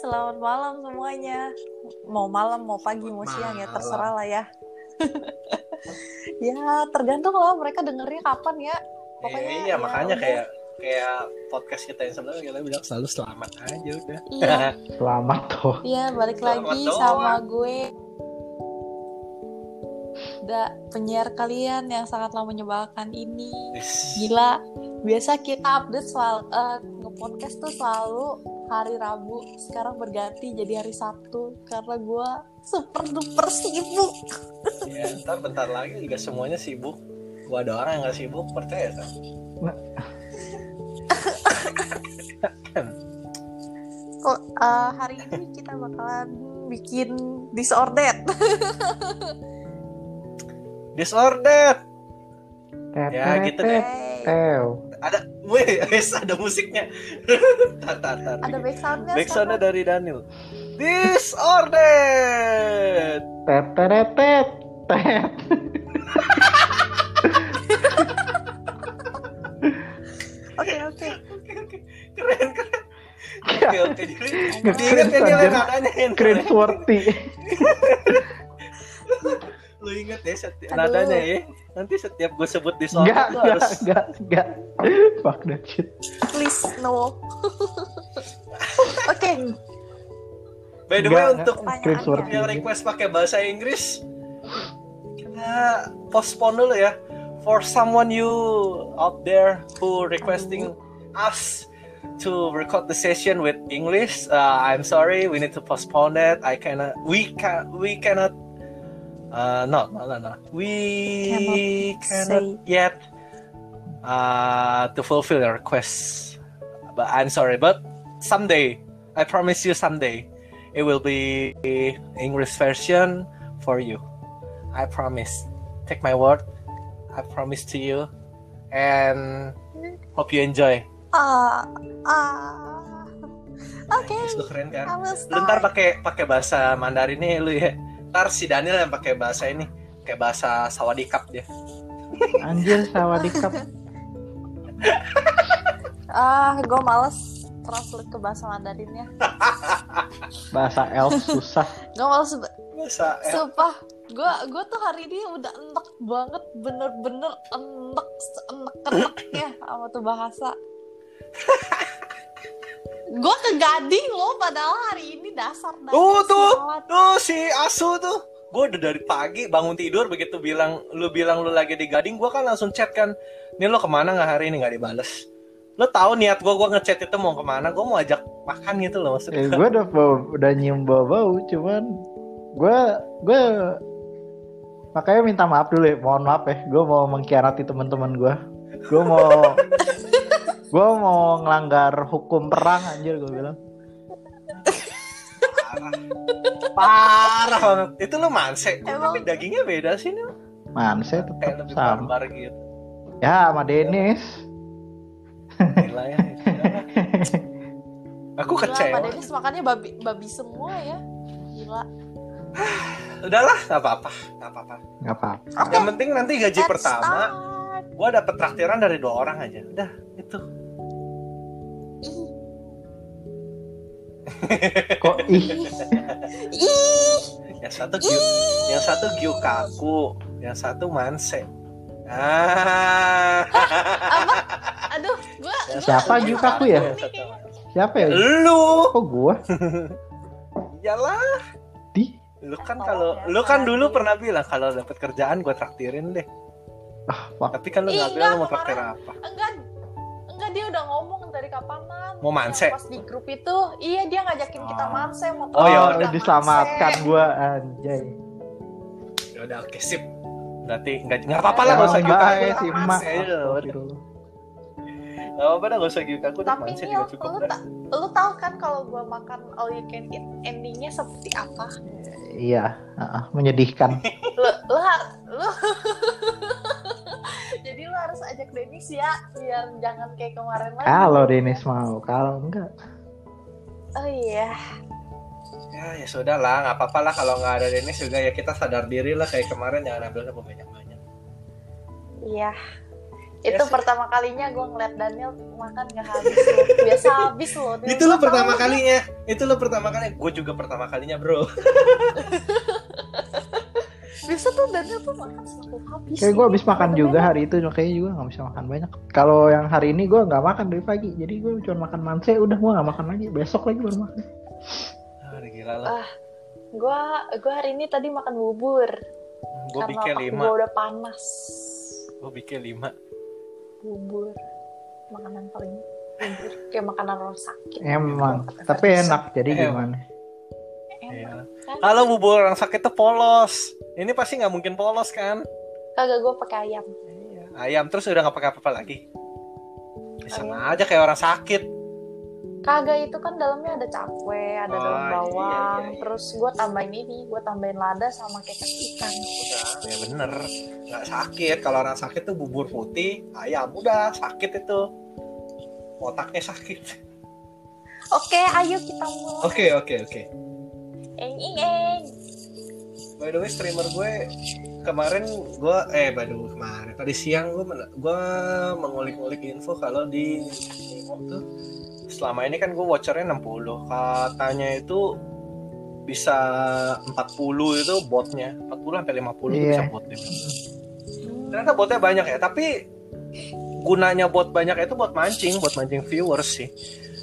selamat malam semuanya. Mau malam, mau pagi, mau siang ya terserah lah ya. ya tergantung lah mereka dengernya kapan ya. Pokoknya iya, iya ya makanya udah. kayak kayak podcast kita yang sebelumnya kita bilang selalu selamat aja udah. Iya. selamat toh. Iya balik selamat lagi doang. sama gue. Udah penyiar kalian yang sangatlah menyebalkan ini. Gila. Biasa kita update soal uh, nge-podcast tuh selalu hari Rabu sekarang berganti jadi hari Sabtu karena gue super duper sibuk. Ya ntar bentar lagi juga semuanya sibuk. Gue ada orang yang gak sibuk percaya kan? Kok uh, hari ini kita bakalan bikin disordered. Disordered. Ya gitu deh ada weh ada musiknya. Tar, tar, tar. ada backsoundnya backsoundnya dari Daniel. Disordered tet tet tet tet oke oke. Keren keren. Oke oke. Jadi diingat ya dia nadanya Keren worthy lu inget ya setiap nadanya ya nanti setiap gue sebut di soal enggak, enggak, harus enggak enggak fuck that shit please no oke okay. by the way untuk yang request pakai bahasa Inggris kita postpone dulu ya for someone you out there who requesting us to record the session with English. Uh, I'm sorry, we need to postpone it. I cannot. We can. We cannot Uh, no, no, no, no. We cannot, cannot yet uh, to fulfill your request. But I'm sorry, but someday, I promise you, someday, it will be English version for you. I promise. Take my word. I promise to you, and hope you enjoy. Ah, uh, uh, Oke. Okay. Lu keren kan? Lu ntar pakai pakai bahasa Mandarin nih lu ya ntar si Daniel yang pakai bahasa ini kayak bahasa sawadikap dia. Anjir sawadikap ah gue males translate ke bahasa Mandarinnya. Bahasa elf susah. Gue males bahasa elf. sumpah gue gue tuh hari ini udah enak banget bener-bener enak enak enaknya sama tuh bahasa gue ke Gading loh padahal hari ini dasar dasar tuh tuh tuh si Asu tuh. Gue udah dari pagi bangun tidur begitu bilang lu bilang lu lagi di Gading gue kan langsung chat kan ini lo ke mana nggak hari ini? Nggak dibales. Lo tahu niat gue gue ngechat itu mau ke mana gue mau ajak makan gitu loh maksudnya. Eh, gue udah bau, udah nyium bau bau cuman gue gue makanya minta maaf dulu ya mohon maaf ya gue mau mengkhianati teman-teman gue gue mau gue mau ngelanggar hukum perang anjir gue bilang. Parah banget. Itu lo manse. Tapi dagingnya beda sih nih manse tetap lebih sama. gitu. Ya sama Denis Gila ya, aku kecewa. Sama Denis makannya babi babi semua ya. Gila. Udahlah nggak apa-apa. Nggak apa-apa. Nggak apa-apa. Okay. yang penting nanti gaji Let's pertama gue dapet traktiran dari dua orang aja. Udah itu Kok ih? ih. Yang satu Gyu, yang satu Gyukaku, yang satu Manse. Ah. Apa? Aduh, gua, Siapa Gyukaku ya? Siapa ya? Lu. Kok gua? Iyalah. Di? Lu kan kalau lu kan dulu pernah bilang kalau dapat kerjaan gua traktirin deh. Ah, Tapi kan lu nggak bilang mau traktir apa. Enggak, enggak dia udah ngomong dari kapanan mau manse? pas di grup itu iya dia ngajakin kita ah. manse mau oh ya udah diselamatkan gue anjay. Ya udah oke sip. Berarti nggak nggak apa-apa lah nggak usah gitu. si emak. Gak apa-apa dah, gak usah gitu. Aku Tapi manse juga cukup lu, ta lu tau kan kalau gue makan all you can eat endingnya seperti apa? Iya, uh, menyedihkan. lu, lu, lu jadi lu harus ajak Denis ya biar jangan kayak kemarin lagi. Kalau Denis mau kalau enggak. Oh iya. Ya ya sudah lah nggak apa-apa lah kalau nggak ada Denis juga ya kita sadar diri lah kayak kemarin jangan ambil sama banyak banyak iya itu yes. pertama kalinya gue ngeliat Daniel makan gak habis loh. biasa habis loh itu lo pertama kalinya itu lo pertama kali gue juga pertama kalinya bro biasa tuh Daniel tuh makan selalu habis kayak gue habis makan juga hari itu kayaknya juga gak bisa makan banyak. Kalau yang hari ini gue nggak makan dari pagi jadi gue cuma makan manse udah gue nggak makan lagi. Besok lagi baru makan. Ah, gila lah. Ah gue gue hari ini tadi makan bubur. Gue bikin lima. gue udah panas. Gue bikin lima. Bubur makanan paling bubur. Kayak makanan orang sakit. Emang tapi enak jadi gimana? Iya. Kalau bubur orang sakit tuh polos. Ini pasti nggak mungkin polos kan? Kagak gue pakai ayam. Iya. Ayam terus udah nggak pakai apa-apa lagi. Ya, sama aja kayak orang sakit. Kagak itu kan dalamnya ada cakwe, ada oh, daun iya, bawang, iya, iya, iya. terus gue tambahin ini, gue tambahin lada sama kecap ikan. Udah, ya bener, nggak sakit. Kalau orang sakit tuh bubur putih, ayam udah sakit itu, otaknya sakit. Oke, ayo kita mulai. Oke, oke, oke. Eng eng eng. By the way, streamer gue kemarin gue eh baru kemarin tadi siang gue gue mengulik-ulik info kalau di tuh selama ini kan gue watchernya 60 katanya itu bisa 40 itu botnya 40 sampai 50 yeah. itu bisa iya. botnya ternyata botnya banyak ya tapi gunanya bot banyak itu buat mancing buat mancing viewers sih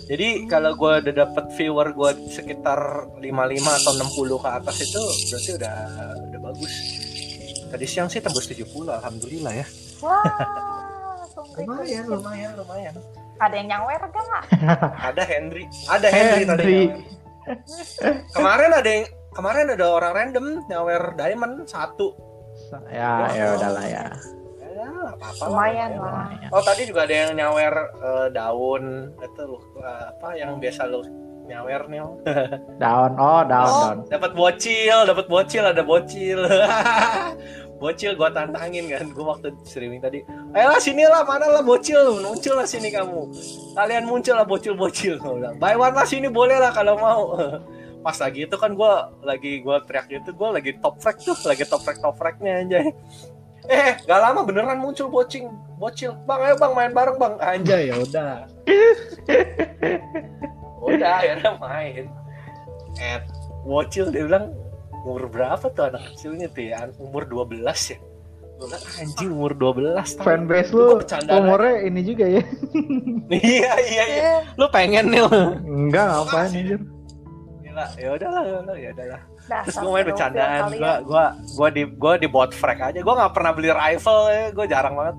jadi kalau gue udah dapet viewer gue sekitar 55 atau 60 ke atas itu berarti udah udah bagus tadi siang sih tembus 70 alhamdulillah ya wah lumayan lumayan lumayan ada yang nyawer gak? ada Henry. Ada Henry, tadi. kemarin ada yang kemarin ada orang random nyawer diamond satu. Ya, ya udahlah ya. Ya, apa-apa Lumayan lah. Oh, tadi juga ada yang nyawer uh, daun itu uh, apa yang biasa lu nyawer nih. daun. Oh, daun, oh, daun. Dapat bocil, dapat bocil, ada bocil. bocil gue tantangin kan gue waktu streaming tadi ayolah sini lah mana lah bocil muncul lah sini kamu kalian muncul lah bocil bocil buy one lah sini boleh lah kalau mau pas lagi itu kan gue lagi gue teriak itu gue lagi top frag tuh lagi top frag top fragnya aja eh gak lama beneran muncul bocil bocil. Bang ayo bang main bareng bang. Anjay ya udah. Udah ya udah main. Eh bocil dia bilang umur berapa tuh anak kecilnya tuh ya umur 12 ya? Anjing umur 12 tahun fanbase lu umurnya ini juga ya? Iya iya iya. Lu pengen nih enggak ngapain anjir? Gila ya udahlah ya udahlah ya udahlah terus gue main bercandaan gue gue gue di gue di bot frag aja. Gue nggak pernah beli rifle ya gue jarang banget.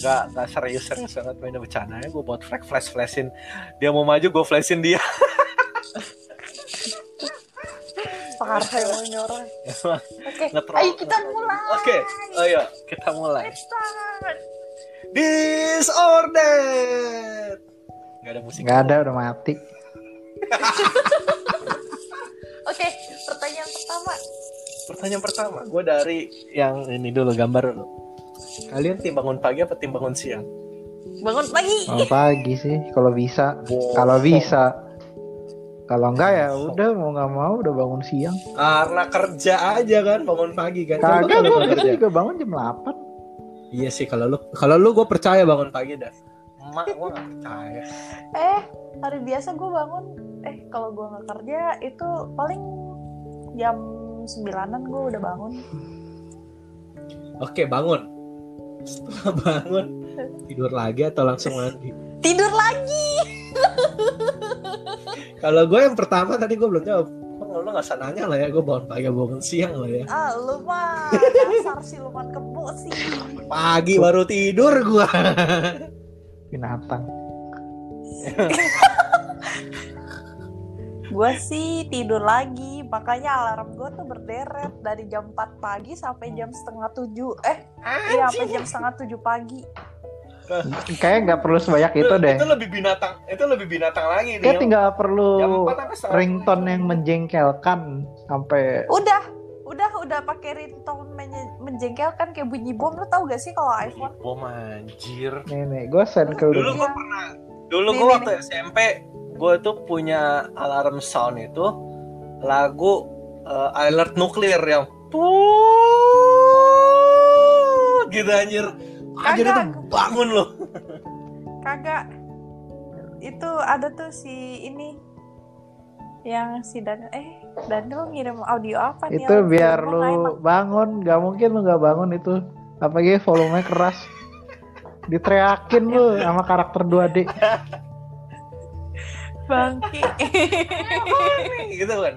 Nggak nggak serius serius banget main bercandaan gue bot frag flash flashin. Dia mau maju gue flashin dia. Parah emang ini orang. Oke ayo kita mulai. Oke okay. oh iya kita mulai. Disordered nggak ada musik. Nggak ada udah mati oke pertanyaan pertama. Pertanyaan pertama gue dari yang ini dulu gambar. Dulu kalian tim bangun pagi apa tim bangun siang? Bangun pagi. Bangun pagi sih kalau bisa. Kalau bisa. Kalau enggak ya udah mau nggak mau udah bangun siang. Karena kerja aja kan bangun pagi kan. Kagak gue kerja. juga bangun jam 8 Iya sih kalau lu kalau lu gue percaya bangun pagi dah. Emak gue gak percaya. Eh hari biasa gue bangun eh kalau gue nggak kerja itu paling jam sembilanan gue udah bangun. Oke bangun. Setelah bangun tidur lagi atau langsung mandi? Tidur lagi. Kalau gue yang pertama tadi gue belum jawab. Oh, lo gak usah nanya lah ya, gue bangun pagi bangun siang lah ya. Ah, lu mah dasar siluman kebo sih. Pagi baru tidur gue. Binatang. gue sih tidur lagi, makanya alarm gue tuh berderet dari jam 4 pagi sampai jam setengah tujuh. Eh, iya sampai jam setengah tujuh pagi. Kayak nggak perlu sebanyak itu, itu deh. Itu lebih binatang, itu lebih binatang lagi nih. Kayak tinggal perlu ringtone yang menjengkelkan sampai. Udah, udah, udah pakai ringtone menjengkelkan kayak bunyi bom. Lo tau gak sih kalau iPhone? Bom anjir. Nih, gue send ke Dulu gue pernah, dulu gue waktu nih. SMP, gue tuh punya alarm sound itu lagu uh, alert nuklir yang gitu anjir aja tuh bangun loh kagak itu ada tuh si ini yang si dan eh dan lu ngirim audio apa nih itu biar lu bangun nggak mungkin lu nggak bangun itu apalagi volume keras diteriakin lu sama karakter 2D bangki gitu kan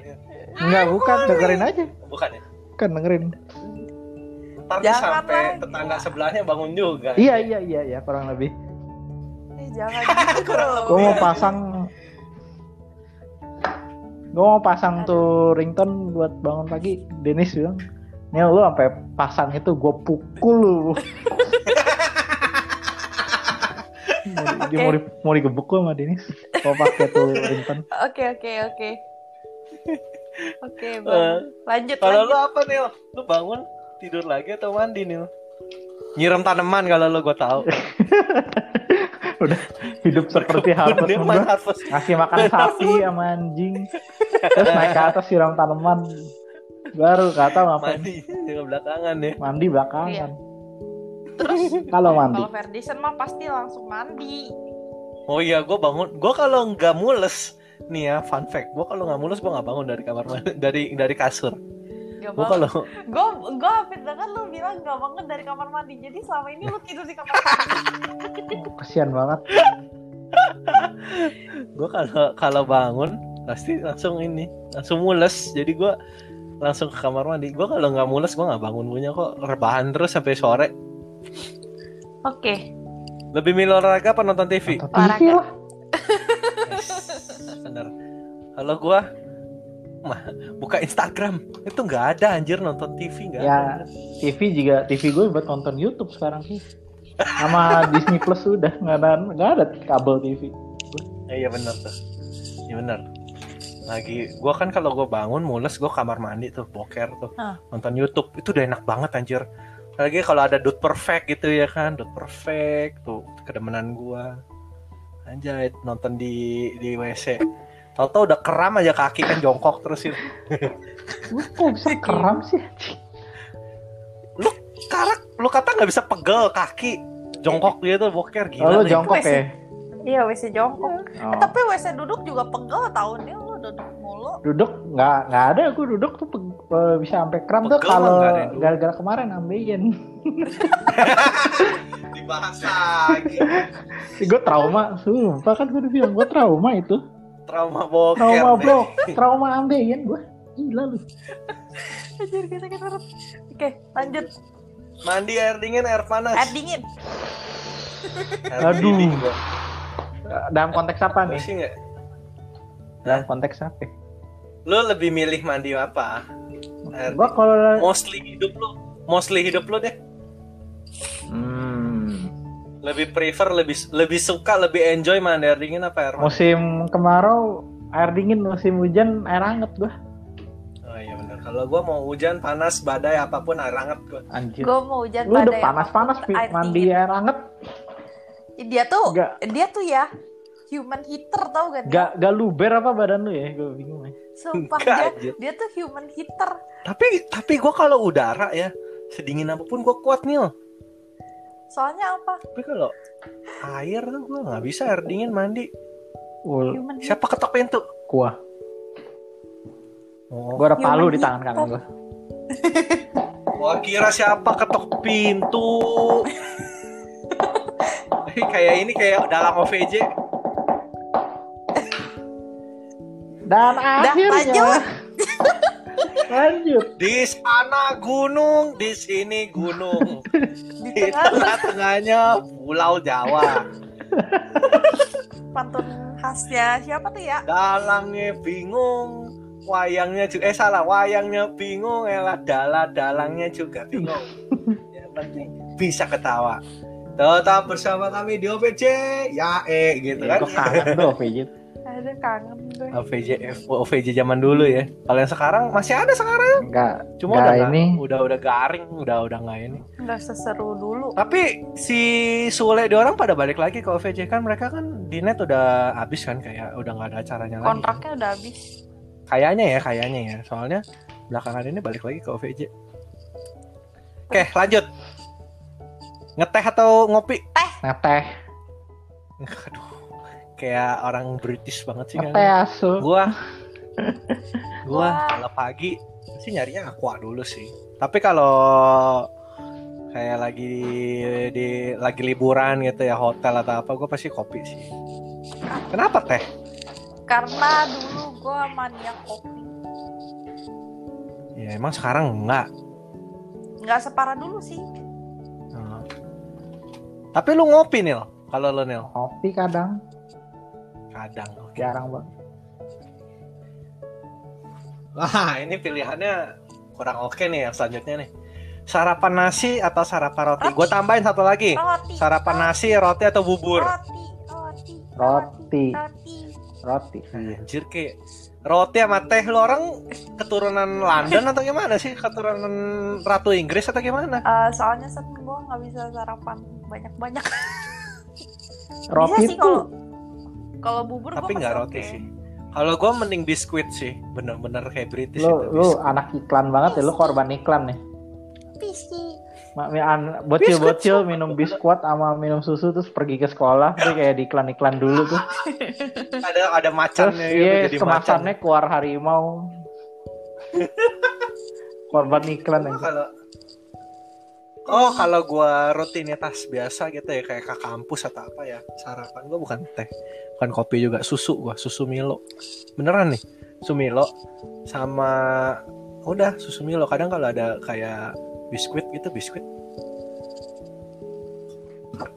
Enggak, bukan, dengerin aja. Bukan ya? Bukan dengerin. Ntar jangan sampai lagi. tetangga sebelahnya bangun juga. Iya, iya, iya, iya, kurang lebih. Eh, jangan gitu. Gue mau pasang Gue mau pasang tuh ringtone buat bangun pagi. Denis bilang, nih lu sampai pasang itu gue pukul lu. Dia mau, di, mau digebuk gue sama Denis. Mau pakai tuh ringtone. Oke, oke, oke. Oke, okay, uh, lanjut. Kalau lu apa nih? Lu bangun tidur lagi atau mandi nih? Nyiram tanaman kalau lu gue tahu. Udah hidup seperti harvest Ngasih makan sapi sama anjing. Terus naik ke atas siram tanaman. Baru kata ngapain? Mandi belakangan ya. Mandi belakangan. Iya. Terus kalau mandi? Kalau Ferdison mah pasti langsung mandi. Oh iya, gue bangun. Gue kalau nggak mules, nih ya fun fact gue kalau nggak mulus gue nggak bangun dari kamar dari dari kasur gue kalau gue gue hampir dengar lu bilang gak bangun dari kamar mandi. Jadi selama ini lu tidur di kamar mandi. Kesian banget. Gue kalau kalau bangun pasti langsung ini langsung mules. Jadi gue langsung ke kamar mandi. Gue kalau nggak mules gue nggak bangun. Punya kok rebahan terus sampai sore. Oke. Okay. lebih milih olahraga apa nonton TV nonton TV lah. Bener. Kalau gua mah buka Instagram. Itu nggak ada anjir nonton TV nggak ya ada. TV juga TV gue buat nonton YouTube sekarang sih. Sama Disney Plus sudah nggak ada nggak ada kabel TV eh, iya benar tuh. Iya benar lagi gua kan kalau gue bangun mules gue kamar mandi tuh boker tuh. Huh. nonton YouTube itu udah enak banget anjir. Lagi kalau ada dot perfect gitu ya kan dot perfect tuh kedemenan gua. Anjay nonton di di WC Tau-tau udah keram aja kaki kan jongkok terus itu. Kok bisa keram sih? Lu karak, lu kata nggak bisa pegel kaki jongkok dia tuh boker gila. Oh, lu jongkok ya? Iya WC jongkok. Oh. Eh, tapi WC duduk juga pegel tau nih lu duduk mulu. Duduk nggak nggak ada aku duduk tuh uh, bisa sampai kram pegel tuh kalau gara-gara kemarin ambeien. Dibahas lagi. gue trauma, sumpah kan gue udah bilang gue trauma itu trauma boker trauma blok trauma ambeien gue gila lu. Anjir kita kita Oke lanjut. Mandi air dingin air panas. Air dingin. Air Aduh. dingin, Dalam konteks apa nih? Sih gak? Dalam konteks apa? Lu lebih milih mandi apa? Air gua kalau mostly hidup lu. Mostly hidup lu deh lebih prefer lebih lebih suka lebih enjoy mana air dingin apa air musim kemarau air dingin musim hujan air hangat gua. Oh iya benar kalau gua mau hujan panas badai apa pun air hangat gua. Anjir. Gua mau hujan lu badai udah panas panas air mandi dingin. air hangat. Dia tuh gak. dia tuh ya human heater tau gak gak gak luber apa badan lu ya? Gue bingung ya. Sumpah dia, dia tuh human heater. Tapi tapi gua kalau udara ya sedingin apa pun gua kuat nih Soalnya apa? Tapi kalau air tuh gue nggak bisa air dingin mandi. Ul. Siapa ketok pintu? Gua. Oh. Gua ada palu di tangan kanan gua. Gua kira siapa ketok pintu. kayak ini kayak dalam OVJ. Dan akhirnya Lanjut. Di sana gunung, di sini gunung. di tengah-tengahnya Pulau Jawa. Pantun khasnya siapa tuh ya? Dalangnya bingung, wayangnya juga eh salah, wayangnya bingung, elah dala dalangnya juga bingung. Yang penting bisa ketawa. Tetap bersama kami di OPJ, ya eh gitu ya, kan. Kok kangen tuh ada kangen gue. OVJ OVJ zaman dulu ya. Kalau yang sekarang masih ada sekarang? Enggak. Cuma enggak udah ini. udah udah garing, udah udah nggak ini. Enggak seseru dulu. Tapi si Sule di orang pada balik lagi ke OVJ kan mereka kan di net udah habis kan kayak udah nggak ada acaranya lagi. Kontraknya udah habis. Kayaknya ya, kayaknya ya. Soalnya belakangan ini balik lagi ke OVJ. Oke, lanjut. Ngeteh atau ngopi? Teh. Ngeteh. Aduh, kayak orang British banget sih kan. asu. Gua gua Wah. kalau pagi sih nyarinya aqua dulu sih. Tapi kalau kayak lagi di lagi liburan gitu ya hotel atau apa gue pasti kopi sih. Kenapa teh? Karena dulu gue mania kopi. Ya emang sekarang enggak. Nggak separah dulu sih. Hmm. Tapi lu ngopi Nil? Kalau lu Nil? Kopi kadang. Kadang. Oke. Jarang banget. Wah ini pilihannya kurang oke nih yang selanjutnya nih. Sarapan nasi atau sarapan roti? Roti. Gue tambahin satu lagi. Roti. Sarapan nasi, roti atau bubur? Roti. Roti. Roti. Roti. Roti. Anjir kayak roti sama teh lu orang keturunan London atau gimana sih? Keturunan Ratu Inggris atau gimana? Eh, soalnya sen gue nggak bisa sarapan banyak-banyak. Roti bisa sih tuh. kalau kalau bubur Tapi nggak roti sih. Kalau gue mending biskuit sih, bener-bener kayak British Lu itu. lu biskuit. anak iklan banget ya lu korban iklan nih. An- Bocil-bocil minum biskuit sama minum susu terus pergi ke sekolah tuh kayak di iklan-iklan dulu tuh. Ada ada Terus macannya gitu, iya jadi macan. keluar harimau. Korban iklan aja. kalau Oh, kalau gua rutinitas biasa gitu ya kayak ke kampus atau apa ya. Sarapan gua bukan teh, bukan kopi juga, susu gua, susu Milo. Beneran nih, susu Milo sama udah susu Milo. Kadang kalau ada kayak biskuit gitu, biskuit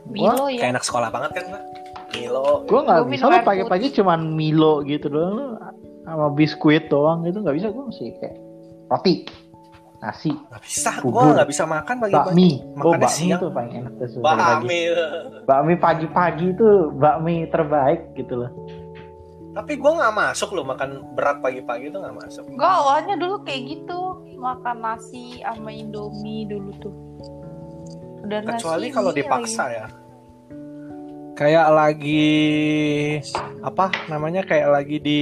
Milo kayak ya. anak sekolah banget kan, Mbak. Milo. Gue nggak Gua bisa pagi-pagi cuman Milo gitu doang sama biskuit doang gitu nggak bisa gue mesti kayak roti nasi Nggak bisa, gua nggak bisa makan pagi-pagi. bakmi oh bakmi siang. tuh paling enak tuh pagi Bakmi. bakmi pagi-pagi tuh bakmi terbaik gitu loh Tapi gua nggak masuk loh makan berat pagi-pagi itu nggak masuk. Gue awalnya dulu kayak gitu makan nasi sama indomie dulu tuh. Udah nasi kecuali kalau dipaksa lagi. ya kayak lagi apa namanya kayak lagi di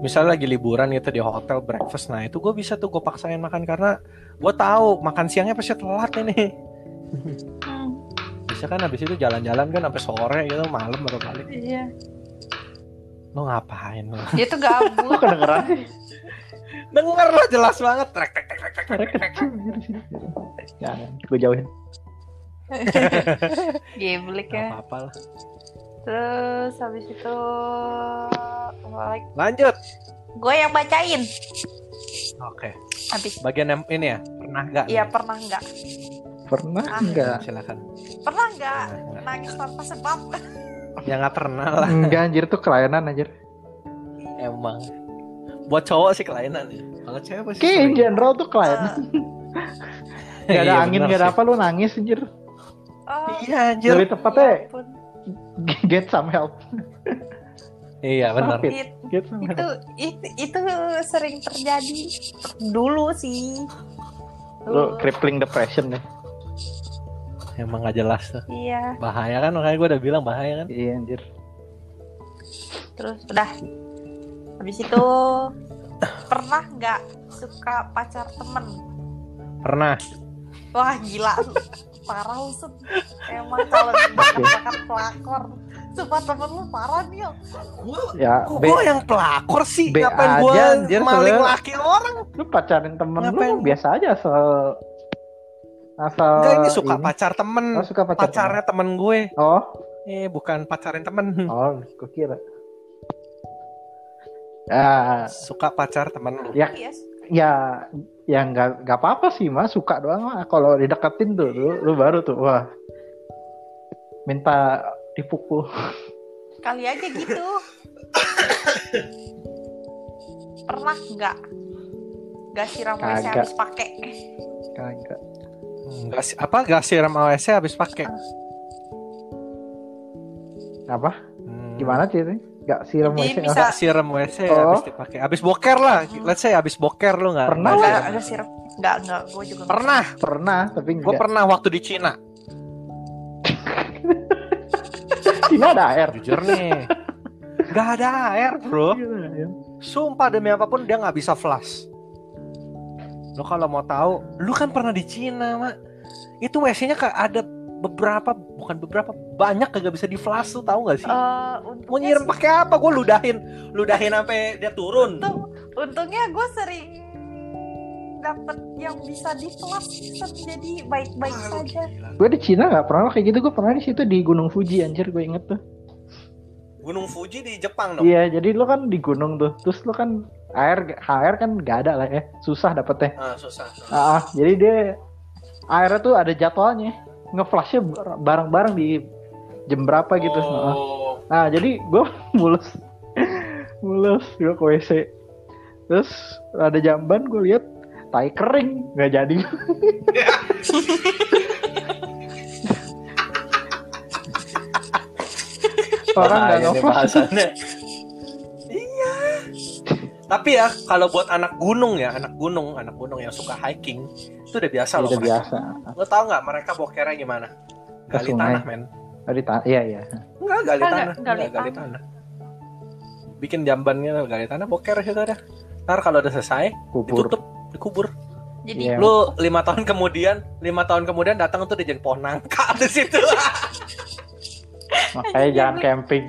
misalnya lagi liburan gitu di hotel breakfast nah itu gue bisa tuh gue paksain makan karena gue tahu makan siangnya pasti telat ini. Hmm, bisa kan habis itu jalan-jalan kan sampai sore gitu malam baru balik. Iya. lo ngapain lo Dia tuh gabut. Kok kedengeran? Denger lo jelas banget. Trek trek trek trek trek, trek, jangan gue jauhin. Geblek Nggak ya. apa-apa lah Terus habis itu balik. lanjut Gue yang bacain. oke Habis. bagian yang ini ya pernah nggak Iya pernah nggak? pernah Ah. enggak silakan Pernah nggak nggak? nangis tanpa sebab? ya nggak pernah lah enggak anjir tuh kelainan anjir Emang. Buat cowok sih kelainan ya. Kalau cewek pasti kayak in general tuh kelainan Eh, Gak ada Iya, angin gak ada sih. apa lu nangis anjir oh, Iya anjir. lebih tepatnya ya ampun. Get some help Iya benar. It- get some itu help itu itu sering terjadi dulu sih. lu Dulu. crippling depression deh Emang gak jelas tuh. Iya. Bahaya kan makanya gue udah bilang bahaya kan. iya anjir Terus udah. Habis itu pernah nggak suka pacar temen? Pernah. Wah gila. Parah lu Sun. Emang kalau bakat-bakat pelakor Sumpah temen lu parah nih Yul. ya Kok gue yang pelakor sih? B Ngapain gue anjir, maling sebenarnya. laki orang? lu pacarin temen Ngapain? lu biasa aja asal asal Enggak ini suka pacar temen. oh, suka pacar Pacarnya temen gue. temen. oh Eh bukan pacarin temen. oh gue kira ya Suka pacar temen lu. ya Yes. Ya ya nggak nggak apa-apa sih mas suka doang mah kalau dideketin tuh lu, lu baru tuh wah minta dipukul Kali aja gitu. Pernah nggak? Gak siram WC habis pakai. kagak Enggak sih. Apa gak siram AWC habis pakai? apa Hmm. gimana sih nggak siram Jadi WC bisa- Nggak siram WC Oh. habis dipakai. Habis boker lah. Let's say habis boker lu nggak? Pernah nggak lah. Enggak, siram. Enggak, enggak. Gue juga Pernah. pernah tapi Gue pernah waktu di Cina. Cina ada air Jujur nih. Gak ada air bro. Ya. Sumpah demi apa pun dia nggak bisa flash. Lo kalau mau tahu, lu kan pernah di Cina mak. Itu WC-nya kayak ada beberapa bukan beberapa banyak kagak bisa di flash tuh tahu gak sih? Uh, Mau nyiram pakai apa? Gue ludahin, ludahin sampai dia turun. Untung, untungnya gue sering dapet yang bisa di flash jadi baik-baik saja. Gue di Cina nggak pernah kayak gitu. Gue pernah di situ di Gunung Fuji anjir gue inget tuh. Gunung Fuji di Jepang dong. Iya, jadi lo kan di gunung tuh. Terus lo kan air air kan gak ada lah ya. Susah dapetnya. Ah, susah. susah. Ah, jadi dia airnya tuh ada jadwalnya. Ngeflashnya bareng-bareng di jam berapa gitu. Oh. Nah, jadi gue mulus. mulus gue ke WC. Terus ada jamban gue lihat tai kering nggak jadi. orang nggak ngeflash tapi ya kalau buat anak gunung ya anak gunung anak gunung yang suka hiking itu udah biasa loh udah biasa. Lo tau nggak mereka bokernya gimana? Gali tanah men. Gali tanah iya iya. Enggak gali tanah. gali, enggak, gali tanah. bikin jambannya gali tanah boker situ ada ntar kalau udah selesai kubur. ditutup dikubur. Jadi yeah. lu lima tahun kemudian lima tahun kemudian datang tuh dia jadi pohon nangka di situ. Makanya jangan camping.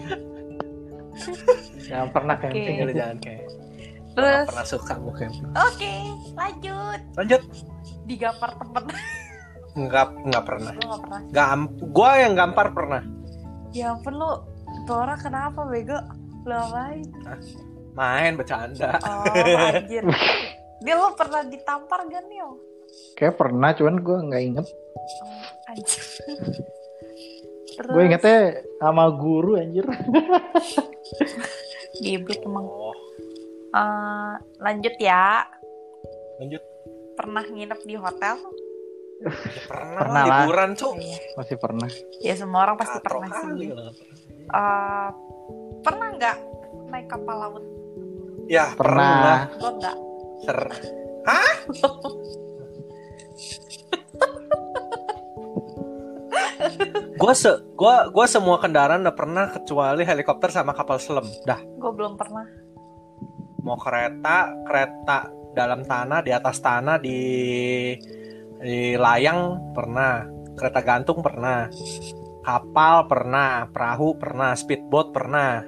jangan pernah camping. Okay. jangan kayak. Terus pernah suka. Oke, okay, lanjut. Lanjut. Digampar temen. Enggak, enggak pernah. Gue enggak pernah. Gua yang gampar pernah. Ya ampun lu, itu orang kenapa bego? Lu main? Main bercanda. Oh, anjir. Dia lo pernah ditampar gak nih? Kayak pernah, cuman gue nggak inget. Oh, anjir. Terus... Gue ingetnya sama guru anjir. Gibrit emang. Oh. Uh, lanjut ya. Lanjut. Pernah nginep di hotel? Ya, pernah, pernah lah. liburan cok. Iya. Masih pernah. Ya semua orang pasti Katro pernah sih. Uh, pernah nggak naik kapal laut? Ya pernah. Gue enggak. Ser. Hah? Gue se gua gua semua kendaraan udah pernah kecuali helikopter sama kapal selam. Dah. Gue belum pernah. Mau kereta, kereta dalam tanah, di atas tanah, di di layang pernah, kereta gantung pernah, kapal pernah, perahu pernah, speedboat pernah,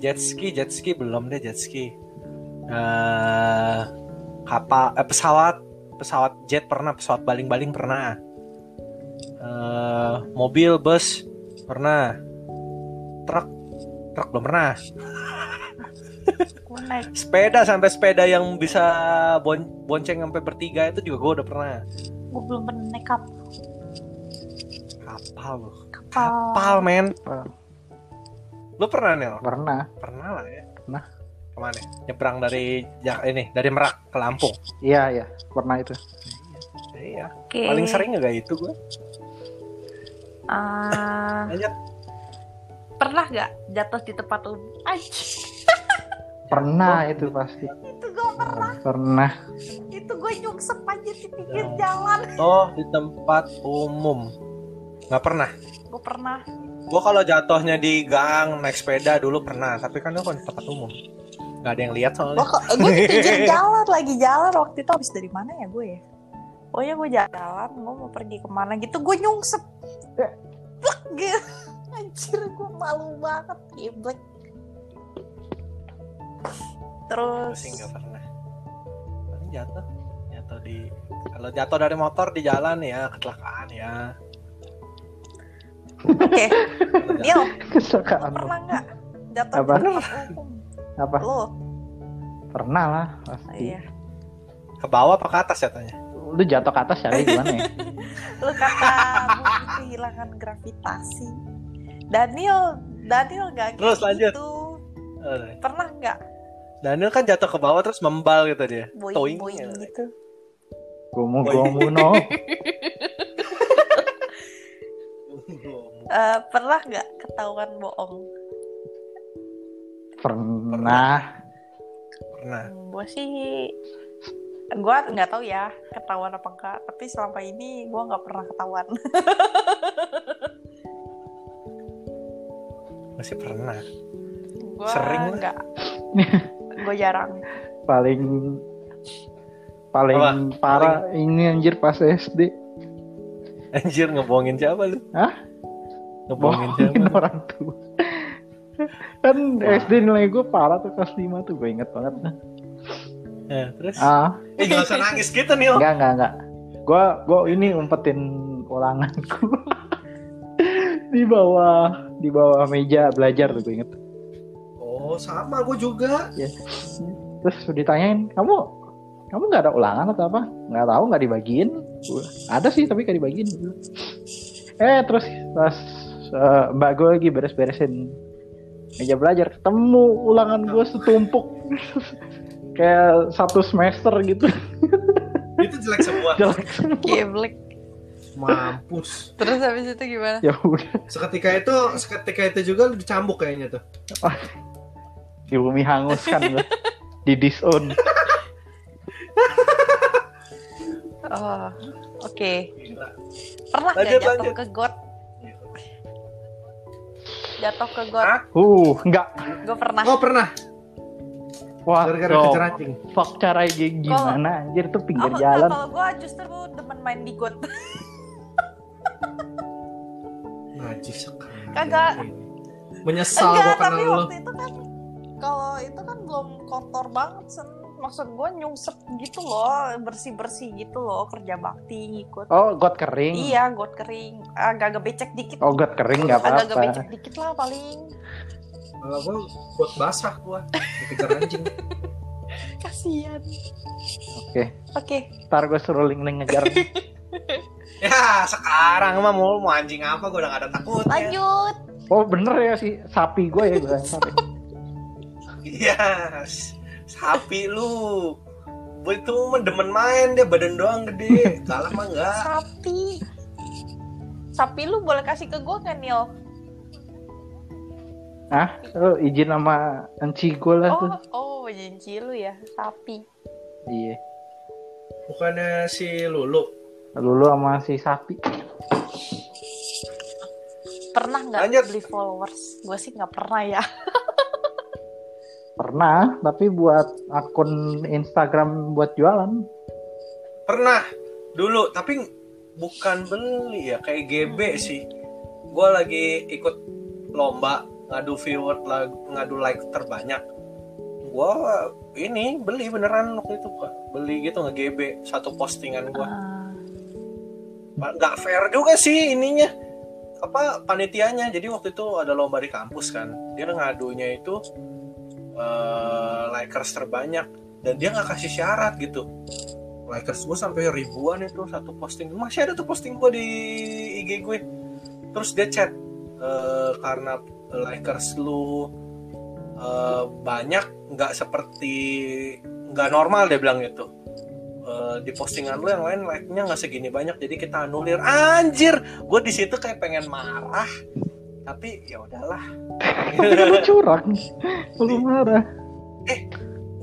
jet ski, jet ski belum deh jet ski. Uh, kapal, eh, pesawat, pesawat jet pernah, pesawat baling-baling pernah. Uh, mobil bus pernah. Truk truk belum pernah sepeda sampai sepeda yang bisa bon bonceng sampai bertiga itu juga gue udah pernah. Gue belum pernah naik kapal. Kapal loh. Kapal, kapal men. Lo pernah nih pernah. Pernah lah ya. Pernah. Ke mana? Nyebrang dari ya, ini dari Merak ke Lampung? Iya iya. Pernah itu. Iya. Okay. paling sering gak itu gue Uh, Pernah gak jatuh di tempat umum? Pernah itu pasti. Itu gue pernah. Pernah. Itu gue nyungsep aja di pinggir jalan. Oh, di tempat umum. Gak pernah. Gue pernah. Gue kalau jatuhnya di gang naik sepeda dulu pernah, tapi kan itu kan di tempat umum. Gak ada yang lihat soalnya. Gue di pinggir jalan lagi jalan waktu itu habis dari mana ya gue ya? oh ya gue jalan gue mau pergi ke mana gitu gue nyungsep Blek gitu anjir gue malu banget geblek terus sih nggak pernah paling jatuh jatuh di kalau jatuh dari motor di jalan ya kecelakaan ya oke okay. Neil kecelakaan pernah nggak jatuh apa apa lo pernah lah pasti iya. ke bawah apa ke atas jatuhnya lu jatuh ke atas caranya gimana ya? lu kata kehilangan gravitasi. Daniel, Daniel gak terus gitu. lanjut. Pernah nggak? Daniel kan jatuh ke bawah terus membal gitu dia. Boing, Toing boing gitu. Gomu gomu no. uh, pernah nggak ketahuan bohong? Pernah. Pernah. Hmm, gue sih gue nggak tahu ya ketahuan apa enggak tapi selama ini gue nggak pernah ketahuan masih pernah gua sering nggak gue jarang paling paling apa? parah paling... ini anjir pas SD Anjir ngebohongin siapa lu? Hah? Ngebohongin Bohongin siapa? orang tua. kan SD nilai gue parah tuh kelas 5 tuh gue inget banget. Ya, terus? Ah, Eh jangan usah nangis gitu nih. enggak enggak enggak. Gue gue ini umpetin ulanganku di bawah di bawah meja belajar tuh gue inget. Oh sama gue juga. Ya. Terus ditanyain kamu kamu nggak ada ulangan atau apa? Nggak tahu nggak dibagiin. Ada sih tapi nggak dibagiin. Eh terus pas eh, mbak gue lagi beres-beresin meja belajar ketemu ulangan gue setumpuk kayak satu semester gitu Itu jelek semua. jelek semua. Geblek. Mampus. Terus habis itu gimana? ya udah Seketika itu, seketika itu juga lu dicambuk kayaknya tuh. di bumi hangus kan gue di disown Oh, oke. Gila. Pernah Lanjut, gak jatuh lanjut. ke got? Jatuh ke got? Uh enggak Gue pernah. Oh pernah. wah Gara-gara anjing. fuck cara gimana anjir tuh pinggir Apa- jalan Kalau gue justru demen main di got. Najis sekali. Kagak. Menyesal gua Enggak, kenal tapi lu. waktu itu kan kalau itu kan belum kotor banget sen. Maksud gue nyungsep gitu loh, bersih-bersih gitu loh, kerja bakti ngikut. oh got kering Iya, got kering. Agak-agak becek dikit. oh got kering nggak Agak-agak apa-apa becek dikit lah paling. Kalau gua buat basah gua dikejar anjing. Kasian. oke Oke, ntar gue suruh link link ngejar ya sekarang mah mau mau anjing apa gua udah gak ada takutnya. lanjut. oh bener ya si sapi gue ya gue sapi Iya, s- sapi lu. Gue itu demen main dia badan doang gede. Kalah mah enggak. Sapi. Sapi lu boleh kasih ke gue kan, Nil? ah lu izin sama enci gue lah tuh Oh, oh, janji lu ya, sapi. iya Bukannya si Lulu. Lulu sama si sapi Pernah nggak Lanjut. beli followers? Gue sih nggak pernah ya. pernah tapi buat akun Instagram buat jualan Pernah dulu, tapi bukan beli ya kayak GB sih. Gue lagi ikut lomba ngadu viewer ngadu like terbanyak. Gue ini beli beneran waktu itu Kak. beli gitu nge GB satu postingan gue. Ah, nggak fair juga sih ininya apa panitianya jadi waktu itu ada lomba di kampus kan dia ngadunya itu eh, likers terbanyak. Dan dia nggak kasih syarat gitu. Likers gue sampai ribuan itu satu posting. Masih ada tuh posting gue di IG gue terus dia chat eh, karena likers lu eh, banyak nggak seperti nggak normal dia bilang gitu. Eh, di postingan lu yang lain like-nya nggak segini banyak jadi kita anulir. Anjir! Gue di situ kayak pengen marah tapi ya udahlah. Lu curang. Lu marah.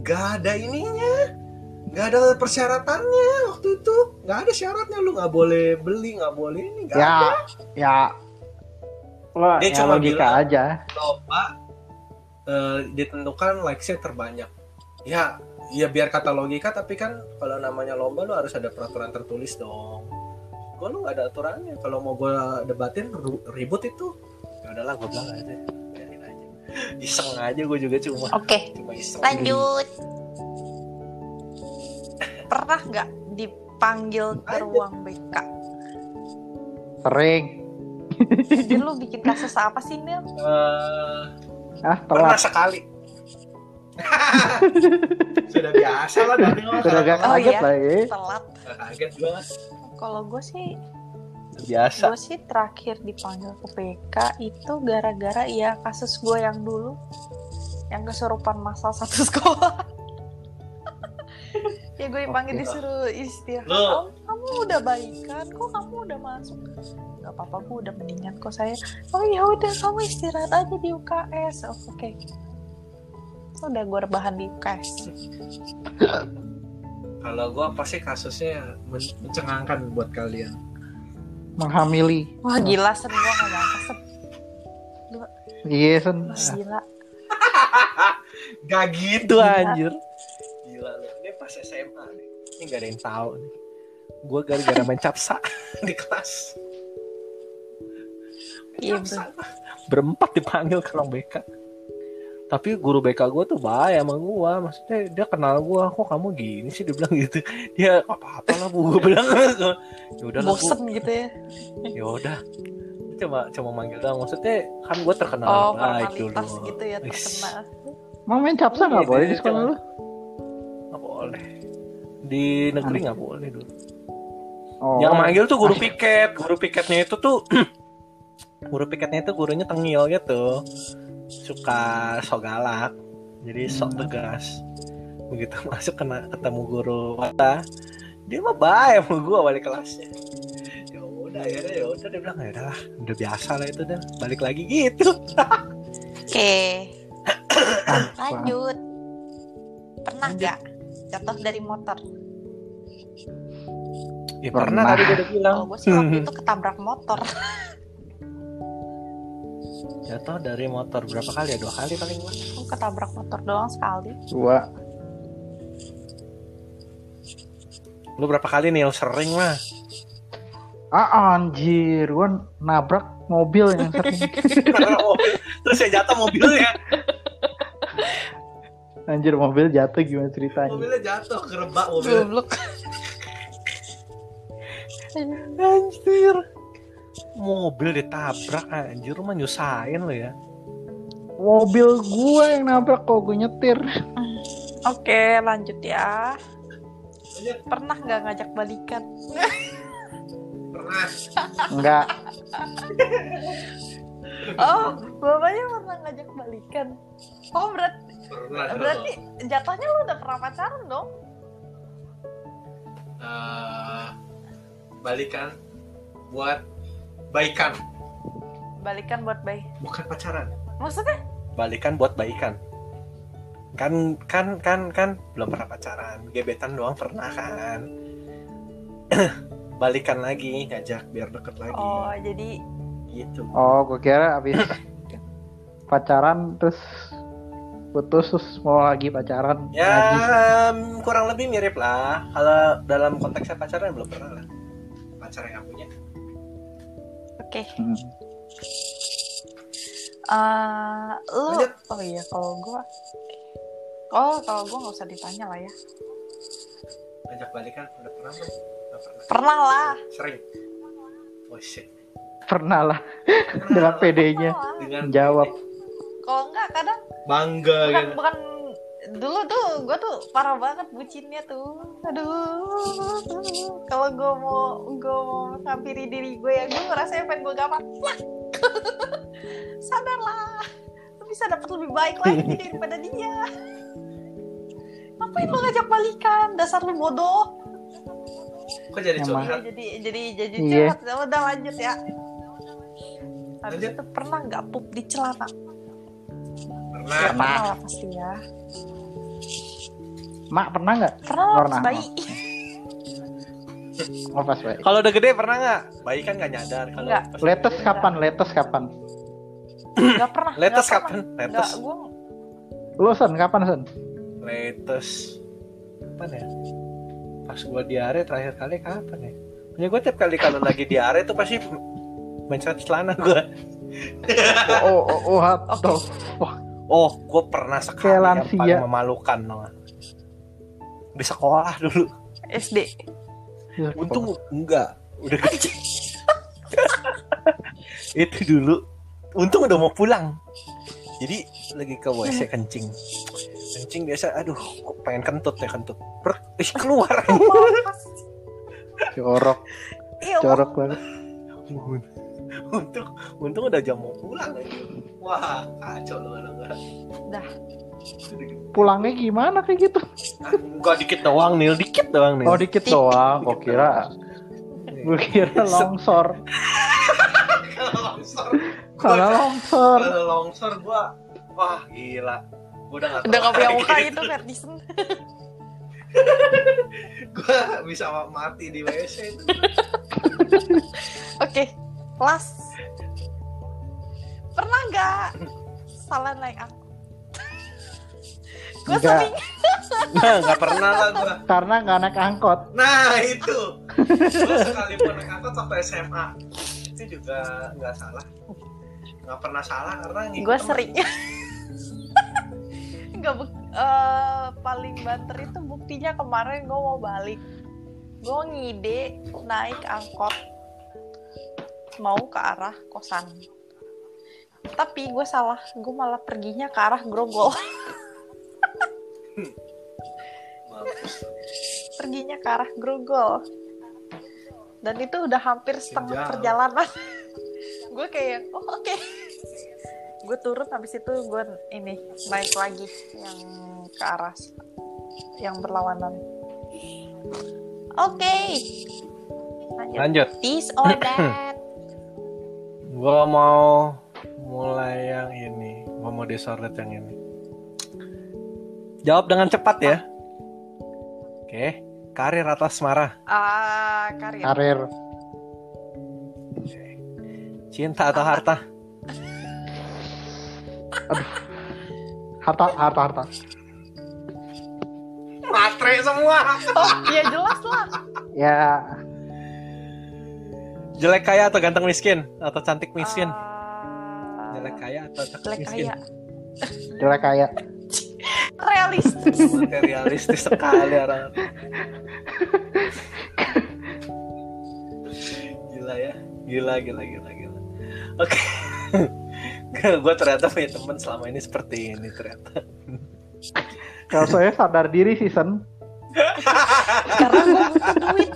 nggak ada ininya. Nggak ada persyaratannya waktu itu. Nggak ada syaratnya. Lu nggak boleh beli nggak boleh ini. Nggak ya ada. ya. Wah, Dia ya cuma logika bilang- aja. Lomba eh, ditentukan likes-nya terbanyak. Ya ya biar kata logika tapi kan kalau namanya lomba lu harus ada peraturan tertulis dong. Gue lu nggak ada aturannya. Kalau mau gue debatin ribut itu udahlah gue bilang aja biarin aja iseng aja gue juga cuma Oke, cuma iseng lanjut. Pernah nggak dipanggil ke ruang BK? sering Jadi lu bikin kasus apa sih, Nil? Eh, ah pernah sekali sudah biasa lah dari sudah gak Oh, kaget iya. lah ya Telat. Nggak kaget gue Kalau gue sih, biasa gue sih terakhir dipanggil ke BK itu gara-gara ya kasus gue yang dulu yang kesurupan masal satu sekolah. ya gue dipanggil Oke. disuruh istirahat. "Kamu- kamu udah baikan, kok kamu udah masuk? Gak apa-apa, bu udah mendingan kok saya. Oh ya udah kamu istirahat aja di UKS. Oh, Oke. Udah gue rebahan di UKS. kalau gue pasti kasusnya men- mencengangkan buat kalian menghamili Wah gila sen gue gak nyangka sen. iya sen Wah, gila. Gak gitu Gila. anjir. Gila lu. Ini pas SMA nih. Ini gak ada yang tahu nih. gue gara-gara main capsa di kelas Iya, capsa berempat dipanggil ke ruang BK tapi guru BK gue tuh baik sama gue maksudnya dia kenal gue kok kamu gini sih? Dia bilang gitu. Dia apa apa lah bu? Gue bilang ya udah lah, Bu. bosen gitu ya. Ya udah. Cuma cuma manggil doang. Maksudnya kan gue terkenal oh baik dulu. gitu ya terkenal. Mau main capsa nggak? Iya, boleh dia di sekolah cuma- lu? nggak boleh. Di negeri nggak boleh dulu. Oh. Yang manggil tuh guru piket. Guru piketnya itu tuh guru piketnya itu gurunya tengil gitu. Suka sok galak. Jadi sok tegas. Begitu masuk kena ketemu guru mata, dia mah baik sama gua balik kelasnya. Ya udah ya udah ya udah dia bilang ya udahlah, udah biasa lah itu dah. Balik lagi gitu. oke lanjut pernah nggak jatuh dari motor Ya Pernah. pernah tadi gua udah bilang. kalau gue sih waktu itu ketabrak motor Jatuh dari motor berapa kali ya? Dua kali paling gua. Aku ketabrak motor doang sekali Dua. Lu berapa kali nih yang sering mah? Ah anjir, gua nabrak mobil yang sering. Terus yang jatuh mobilnya. Anjir mobil jatuh gimana ceritanya? Mobilnya jatuh kerebak mobil. Anjir. Mobil ditabrak anjir lu mah nyusahin lo ya. Mobil gue yang nabrak kok gue nyetir. oke lanjut ya pernah nggak ngajak balikan Pernah. Enggak. oh bapaknya pernah ngajak balikan oh berarti Pernah. berarti jatuhnya lu udah pernah pacaran dong Eh, balikan buat baikan, balikan buat bayi bukan pacaran. maksudnya Balikan buat baikan. Kan kan kan kan belum pernah pacaran. Gebetan doang pernah kan. balikan lagi ngajak biar deket lagi oh jadi gitu. Oh, gue kira abis pacaran terus putus terus mau lagi pacaran Ya lagi. kurang lebih mirip lah. Kalau dalam konteksnya pacaran belum pernah lah. Pacar yang punya. Oke Hmm. Eh, lu Lanjut. oh iya kalau gua oh kalau gua nggak usah ditanya lah ya Ngajak balikan udah pernah belum? Pernah. pernah lah Sering. Oh shit. Pernah lah dengan PD-nya Pernah. Dengan jawab. kalau enggak kadang bangga bukan gitu. bukan dulu tuh gue tuh parah banget bucinnya tuh. Aduh. Kalau gue mau gue mau menghampiri diri gue ya gue ngerasa pengen gue gampang. Sadarlah. Lu bisa dapat lebih baik lagi daripada dia. Ngapain lu ngajak balikan? Dasar lu bodoh. Kok jadi curhat? jadi jadi jadi Iya. curhat. Ya udah lanjut ya. Habis Lanjut. itu pernah nggak pup di celana? Pernah. pernah lah pasti ya Mak pernah nggak? pernah Pernah. pas bayi Oh pas baik. Kalau udah gede pernah nggak? Bayi kan nggak nyadar. Kalau Nggak. pas Latest gede. kapan? Latest kapan? nggak pernah Latest nggak kapan? Latest. gue Lu Sen, kapan Sen? Latest. Kapan ya? Pas gua diare terakhir kali kapan ya? Punya gua tiap kali kalau lagi diare tuh pasti mencet celana gua. Oh, oh, oh, what the fuck? Oh, gua pernah sekali Kayak yang lansia. paling memalukan? Di sekolah dulu. SD Untung enggak, udah gede. itu dulu. Untung udah mau pulang. Jadi lagi ke WC kencing. Kencing biasa, aduh, kok pengen kentut ya kentut. Ber, ih, keluar. Jorok, Iya, jorok banget. Untung, untung udah jam mau pulang aja. Wah, kacau lu enggak. Dah. Pulangnya gimana kayak gitu? Enggak dikit doang, Nil, dikit doang, Nil. Oh dikit doang, kok kira gue kira longsor. Kalau longsor, Kalau longsor. kalau longsor gua wah gila. Gua udah gak udah punya muka itu Ferdison Gua bisa mati di WC itu. oke kelas. Pernah nggak salah naik angkot? Gue Nggak. sering. Nah, nggak pernah lah gua. Karena nggak naik angkot. Nah, itu. gue sekalipun naik angkot waktu SMA itu juga nggak salah. Nggak pernah salah karena gue sering. Nggak uh, paling banter itu buktinya kemarin gue mau balik. Gue ngide naik angkot mau ke arah kosan. Tapi gue salah gue malah perginya ke arah grogol. Perginya ke arah grogol. Dan itu udah hampir setengah perjalanan. Gue kayak oh oke. Okay. gue turun habis itu gue ini naik lagi yang ke arah yang berlawanan. Oke. Okay. lanjut, lanjut. this or that gue mau mulai yang ini gue mau disorot yang ini jawab dengan cepat ya oke okay. karir atau asmara ah uh, karir karir Cinta atau harta? Aduh. Harta, harta, harta. Matre semua. Oh, ya jelas lah. Ya. Jelek kaya atau ganteng miskin? Atau cantik miskin? Uh, jelek kaya atau cantik jelek miskin? Kaya. Jelek kaya. Realistis. Materialistis sekali orang. gila ya. Gila, gila, gila, gila. Oke. Okay. gue ternyata punya teman selama ini seperti ini ternyata. Kalau saya sadar diri sih Sen. Karena gue butuh duit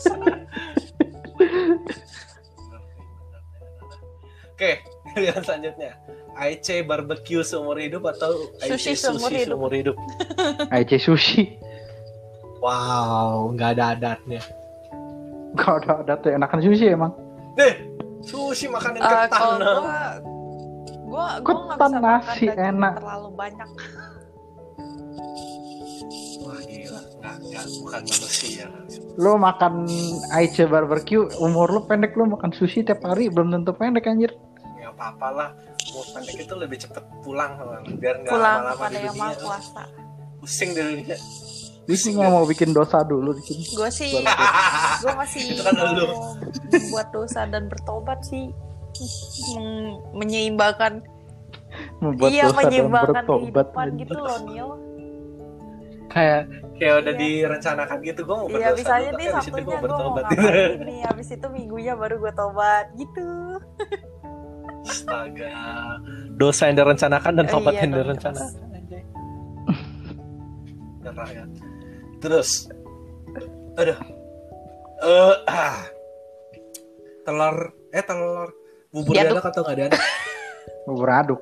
Oke, pilihan selanjutnya. IC barbecue seumur hidup atau IC sushi, seumur, sushi hidup. seumur hidup? IC sushi. Wow, nggak ada adatnya. Gak ada adatnya, enakan sushi emang. Nih, sushi makanan uh, ketan gua gua ketan nasi enak terlalu banyak wah gila nggak nggak bukan manusia lo makan Aice barbecue umur lo pendek lo makan sushi tiap hari belum tentu pendek anjir ya apa apalah umur pendek itu lebih cepet pulang biar nggak lama-lama di dunia puasa pusing di dunia Gue sih nggak mau bikin dosa dulu di sini. Gue sih, gue masih kan mau buat dosa dan bertobat sih, menyeimbangkan. Membuat iya, dosa menyeimbangkan dan bertobat. kehidupan gitu loh, Neil. Kayak kayak udah iya. direncanakan gitu, gue mau berdosa Iya, misalnya nih Sabtunya gue mau ngapain nih, habis itu minggunya baru gue tobat, gitu. Astaga, dosa yang direncanakan dan tobat oh, iya, yang direncanakan. Rakyat terus. Aduh. Uh, ah. telur. Eh telur. Bubur diaduk, diaduk atau nggak diaduk? Bubur aduk.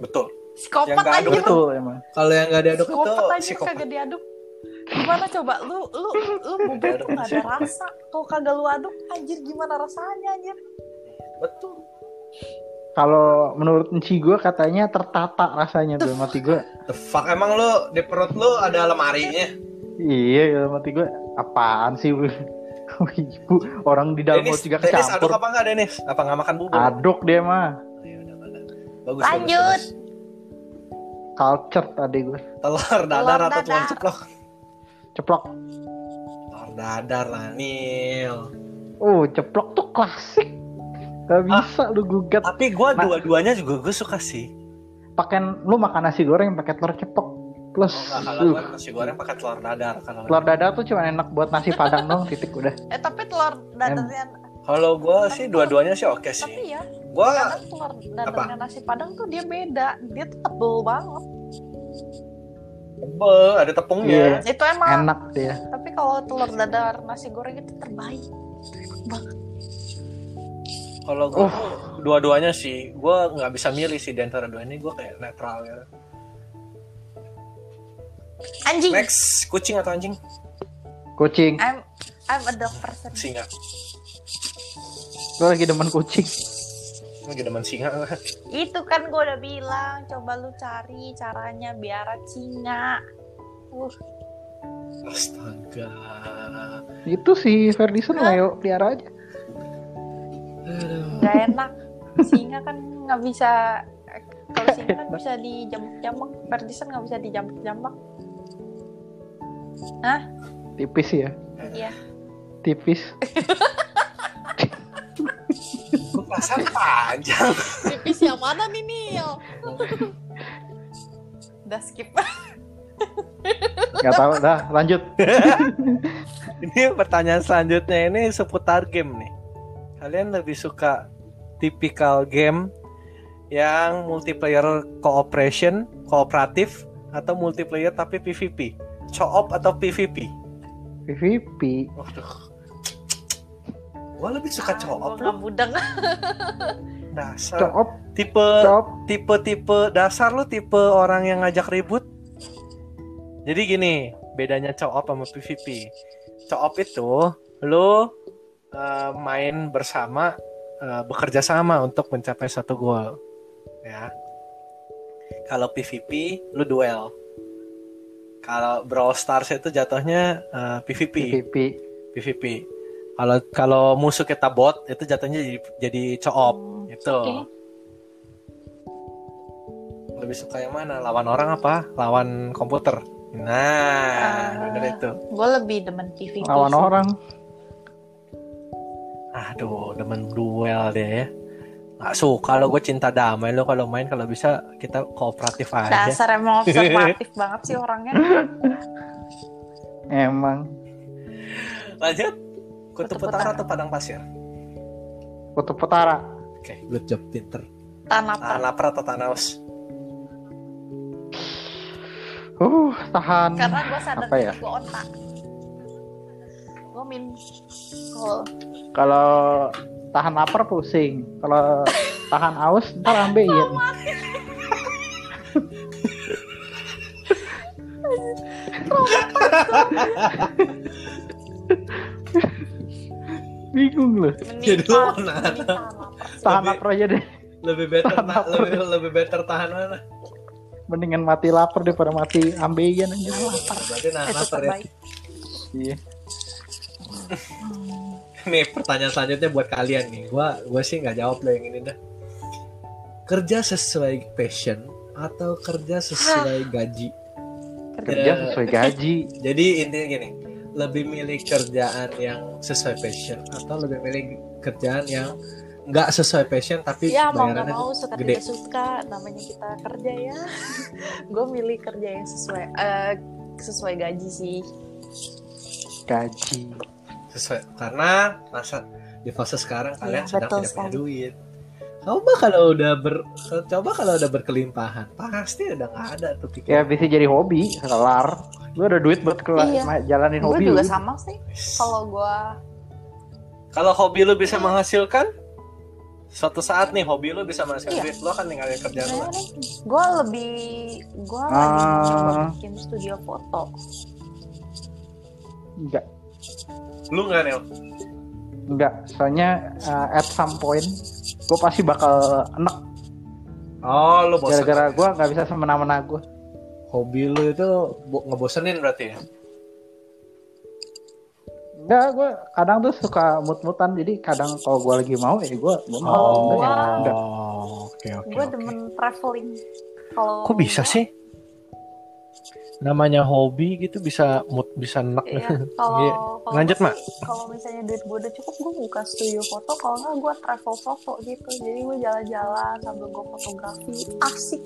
Betul. Psikopat yang aja betul emang. Kalau yang nggak diaduk psikopat itu aja psikopat kagak diaduk. Gimana coba? Lu lu lu bubur tuh nggak ada rasa. Kalau kagak lu aduk anjir gimana rasanya anjir betul kalau menurut Enci gue katanya tertata rasanya tuh mati gue. The fuck emang lu di perut lu ada lemarinya? Iya, ya mati gue. Apaan sih? Ibu orang di dalam mau juga kecampur. Denis aduk apa enggak Denis? Apa nggak makan bubur? Aduk dia mah. Bagus, Lanjut. Bagus, Culture tadi gue. Telur dadar atau telur ceplok? Ceplok. Telur dadar lah, Nil. Oh, ceplok tuh klasik Gak bisa ah, lu gugat. Tapi gue dua-duanya juga gue suka sih. Pakai lu makan nasi goreng pakai telur ceplok plus. Oh, kalau uh. nasi goreng pakai telur dadar kalau telur dadar tuh cuma enak buat nasi padang dong titik udah. Eh tapi telur dadarnya kalau gue sih dua-duanya sih oke okay sih. tapi ya gue telur dadarnya nasi padang tuh dia beda dia tuh tebel banget. Tebel ada tepungnya. Yeah. itu emang. Enak dia. Tapi kalau telur dadar nasi goreng itu terbaik. Banget kalau gue uh. dua-duanya sih, gue nggak bisa milih sih di antara dua ini. Gue kayak netral ya. Anjing. Next, kucing atau anjing? Kucing. I'm I'm a dog person. Singa. Gue lagi demen kucing. Lagi demen singa lah. Itu kan gue udah bilang, coba lu cari caranya biar singa. Uh. Astaga. Itu sih Ferdison lah yuk pelihara aja nggak enak. Singa kan nggak bisa kalau singa kan bisa dijambak-jambak. Ferdinand nggak bisa dijambak-jambak. Hah? tipis ya? Iya. Tipis. Perasaan panjang? Tipis yang mana nih Nil? Udah skip. Nggak tahu dah lanjut. Ini pertanyaan selanjutnya. Ini seputar game nih kalian lebih suka tipikal game yang multiplayer cooperation kooperatif atau multiplayer tapi PVP co-op atau PVP PVP Waduh. Gua lebih suka co-op nggak mudeng. Dasar. Co-op. Tipe co-op. tipe tipe dasar lu tipe orang yang ngajak ribut? Jadi gini bedanya co-op sama PVP co-op itu lu uh, main bersama uh, bekerja sama untuk mencapai satu goal ya. Kalau PVP lu duel. Kalau Brawl Stars itu jatuhnya uh, PVP PVP PVP kalau kalau musuh kita bot itu jatuhnya jadi jadi co-op itu Oke. lebih suka yang mana? Lawan orang apa? Lawan komputer. Nah Ah. bener itu. gue lebih demen PVP lawan sih. orang aduh demen duel deh ya. Nggak suka lo gue cinta damai lo kalau main. Kalau bisa kita kooperatif aja. Dasar emang observatif banget sih orangnya. Emang. Lanjut. Kutub Kutub atau padang pasir? Kutub utara. Oke. Good job pinter tanah tahan lapar atau tahan haus uh tahan. Karena gue sadar apa ya? gue otak min oh, kalau tahan lapar pusing kalau tahan aus ntar ambeien bingung loh. Jadi lu menikah mana? tahan lapar. Aja deh. lebih better Tahan ta- lapar. lebih lebih better tahan mana? Mendingan mati lapar daripada mati ambeien aja lapar. Berarti itu lapar ya? terbaik. Iya nih pertanyaan selanjutnya buat kalian nih. Gua gua sih nggak jawab lo yang ini dah. Kerja sesuai passion atau kerja sesuai gaji? Kerja sesuai gaji. jadi intinya gini lebih milih kerjaan yang sesuai passion atau lebih milih kerjaan yang nggak sesuai passion tapi ya mau nggak bayarannya mau suka gede. tidak suka namanya kita kerja ya. Gue milih kerja yang sesuai eh, sesuai gaji sih. Gaji sesuai karena masa di fase sekarang kalian Iya, sedang betul tidak punya duit. Coba kalau udah ber coba kalau udah berkelimpahan pasti udah nggak ada tuh ya pikiran bisa jadi hobi kelar. Gue ada duit buat kelar Iya. jalanin gue hobi juga lu. sama sih kalau gue kalau hobi lu bisa menghasilkan? Suatu saat nih hobi lu bisa menghasilkan Iya. duit lu akan ninggalin kerjaan lu. Gue lebih gue lagi Ah. mencoba bikin studio foto. Enggak lu nggak Nel? Enggak soalnya uh, at some point gue pasti bakal enek. Oh lu bosan gara-gara gue nggak bisa semena-mena gue hobi lu itu bo- ngebosenin berarti ya? Enggak gue kadang tuh suka mut-mutan. Jadi kadang kalau gue lagi mau ya gue mau. Oh, oke oke gue demen traveling. Kalau kok bisa sih namanya hobi gitu bisa mood bisa enak Iya, Iya. kalau kalau Lanjut, gua Mak. Kalau misalnya duit gue udah cukup, gue buka studio foto. Kalau nggak, gue travel foto gitu. Jadi gue jalan-jalan sambil gue fotografi. Asik.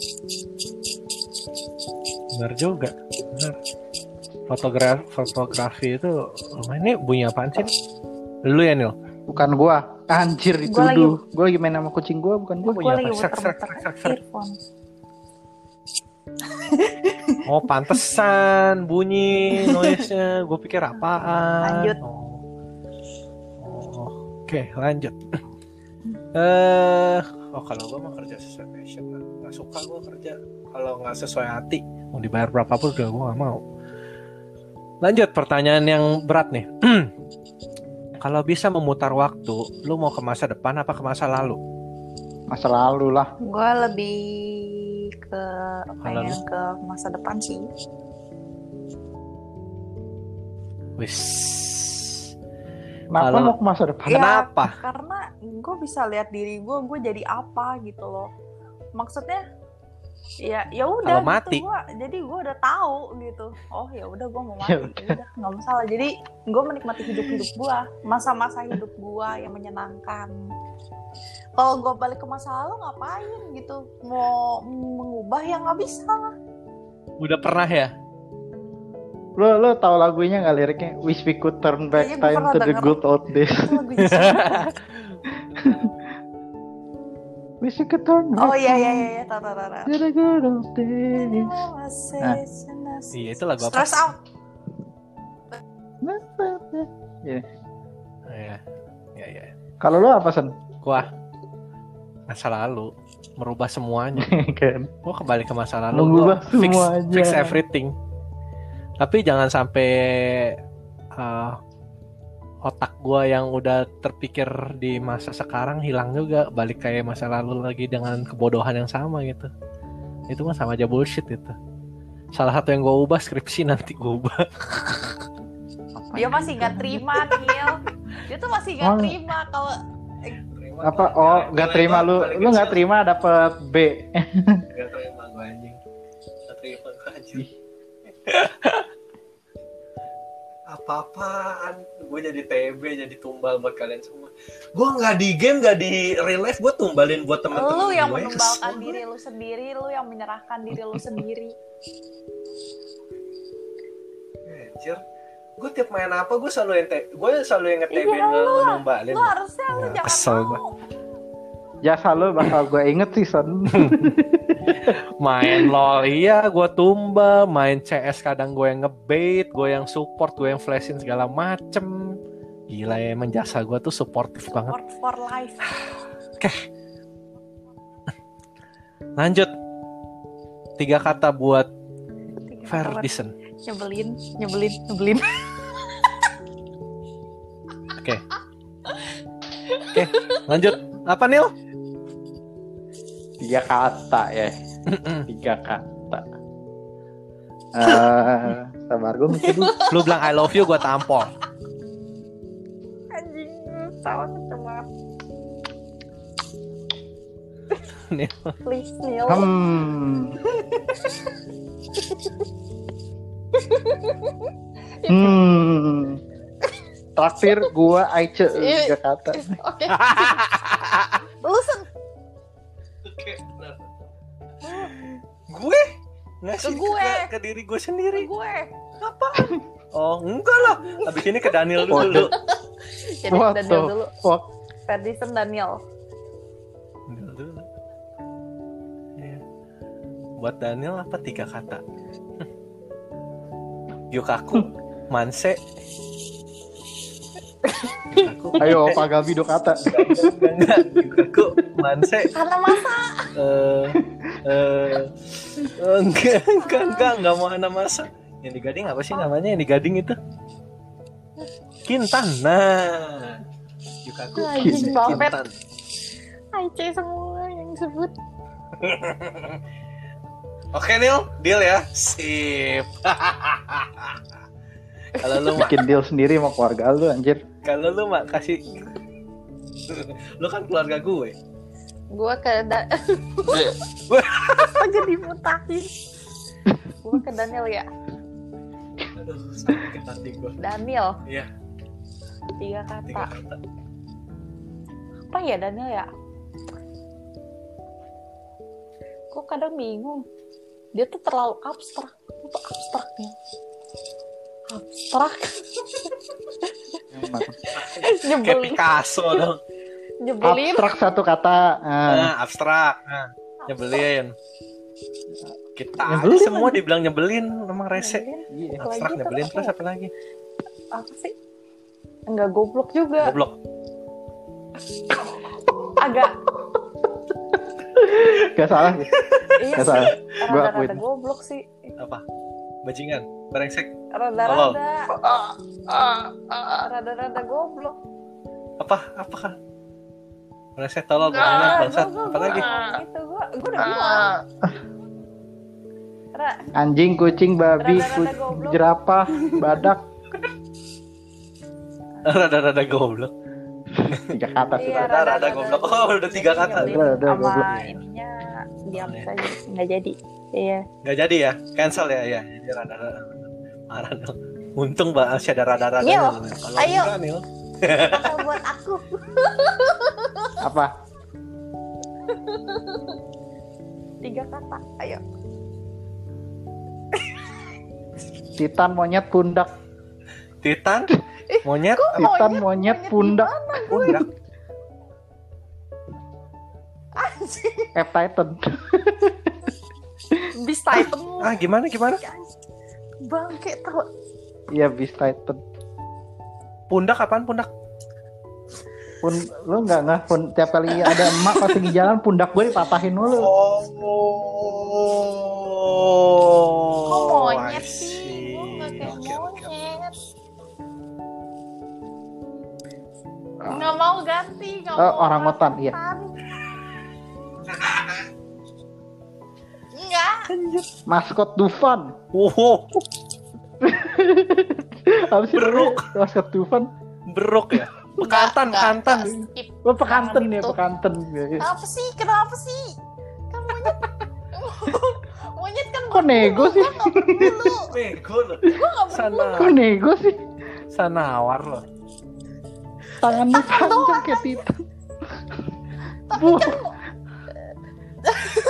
benar juga benar fotografi fotografi itu oh, ini bunyi apaan sih lu ya Nil bukan gue anjir itu Gua lagi- gue lagi main sama kucing gue bukan gue punya lagi apa? Serak, serak, muter-muter serak, serak. oh pantesan bunyi noise-nya. Gue pikir apaan? Lanjut. oh. Oh, oke lanjut. Eh oh kalau gue mau kerja sesuai passion lah. nggak suka gue kerja. Kalau nggak sesuai hati mau dibayar berapapun juga gue nggak mau. Lanjut pertanyaan yang berat nih. Kalau bisa memutar waktu lu mau ke masa depan apa ke masa lalu? Masa lalu lah. Gue lebih ke pengen Lalu? ke masa depan sih. wis. Kenapa mau ke masa depan? Iya, kenapa Karena gue bisa lihat diri gue, gue jadi apa gitu loh. Maksudnya ya ya udah gitu mati. gua. Jadi gua udah tahu gitu. Oh ya udah gua mau mati. ya udah nggak masalah. Jadi gua menikmati hidup hidup gua masa-masa hidup gua yang menyenangkan kalau gua balik ke masa lalu ngapain gitu mau mengubah yang nggak bisa udah pernah ya lo lo tahu lagunya nggak liriknya wish we could turn back Kayaknya time to the good old days Wish you could turn Oh iya iya iya, tahu tahu tahu. The good old days. Nah. Iya itu lagu apa? Stress out. Iya. Iya. Iya iya. Kalau lo apa sen? Gua masa lalu merubah semuanya kan. Gua kembali ke masa lalu. Merubah fix, semuanya. Fix everything. Tapi jangan sampai uh, otak gue yang udah terpikir di masa sekarang hilang juga balik kayak masa lalu lagi dengan kebodohan yang sama gitu itu mah sama aja bullshit itu salah satu yang gue ubah skripsi nanti gue ubah dia masih nggak terima Neil dia tuh masih nggak terima kalau eh, apa? Oh nggak terima lu. lu nggak terima dapet B. Nggak terima gue anjing. Nggak terima gue anjing. Apa-apaan? Gue jadi TB jadi tumbal buat kalian semua. Gue nggak di game nggak di real life gue tumbalin buat teman-teman lu yang menumbalkan diri lu sendiri lu yang menyerahkan diri lu sendiri. Anjir gue tiap main apa gue selalu yang gue selalu yang nge-TB iya, numbalin. lu harusnya lu ya, jangan kesel mau. ya selalu bakal gue inget sih son. Main lol iya gue tumba. Main CS kadang gue yang ngebait gue yang support gue yang flashin segala macem. Gila ya emang jasa gue tuh supportif support banget for life. Oke. Okay. lanjut. Tiga kata buat Ferdison nyebelin nyebelin nyebelin. Oke. Okay. oke okay, lanjut. Apa Nil? Tiga kata ya. Tiga kata. Uh, sabar gue mikir lu bilang I love you gue tampol. Anjing tawa sama. Neil. Please Neil. Hmm. Hmm. Traktir gua Aice tiga kata. Oke. Lu gue? Ngasih ke gue ke, ke diri gue sendiri. Ke gue. Apa oh enggak lah. Abis ini ke Daniel dulu. Jadi What Daniel dulu. Fuck? Daniel. Daniel dulu. Ya. buat Daniel apa tiga kata Yukaku Manse Ayo Pak Gabi dua kata. Aku manse. Karena masa. Eh eh enggak enggak enggak enggak mau anak masa. Yang di Gading apa sih namanya yang di Gading itu? Kintan. Nah. Yukaku Kintan. Aice semua yang sebut. Oke Nil, deal ya. Sip. Kalau lu bikin deal sendiri sama keluarga lu anjir. Kalau lu mak kasih lu kan keluarga gue. Gue ke da... jadi mutahin. Gue ke Daniel ya. Aduh, sakit hati gue. Daniel. Iya. Tiga kata. Tiga kata. Apa ya Daniel ya? Gue kadang bingung. Dia tuh terlalu abstrak. Itu abstraknya. Abstrak. Kayak Picasso dong. Nyebelin. Abstrak satu kata uh. nah, abstrak. Nah, nyebelin. Kita nyebelin semua dibilang nyebelin memang rese. Iya. abstrak nyebelin. Terus apa lagi? Apa sih? Enggak goblok juga. Goblok. Agak Gak salah sih. Iya Gak salah. Gue akuin. goblok sih. Apa? Bajingan, brengsek? Rada-rada. Rada-rada goblok. Apa? Apa? Kan Brengsek tolol nah, bangsat. apa lagi? itu gua gua udah bilang. Anjing kucing babi jerapah badak. Rada-rada goblok tiga kata iya, rada-rada goblok. oh udah tiga kata. Rada-rada goblok. ininya diam saja. Nggak jadi. Iya. Nggak jadi ya? Cancel ya? Ya jadi rada marah untung mbak masih ada rada rada kalau ayo. Nil. kata buat aku? Apa? tiga kata. Ayo. Titan monyet pundak. titan monyet? Titan monyet? pundak. pundak. Anjing. F Titan. Beast Titan. Ah gimana gimana? Bangke tau. Iya Beast Titan. pundak apaan pundak? Pun lu nggak nggak pun tiap kali ada emak pas lagi jalan pundak gue dipatahin mulu. oh. Kok monyet I sih Oke, oke, nggak mau ganti nggak oh, mau orang otan iya. enggak maskot Dufan. Wow. Habis beruk. Maskot Dufan. Beruk ya? Pekantan pekantan. Oh, pekantan ya gitu. pekantan. Apa sih? Kenapa sih? Kan monyet monyet kan kok nego sih? nego loh. gue kok nego sih? Sanawar loh. Tangannya Tangan panjang doang, kayak Titan. Tapi kan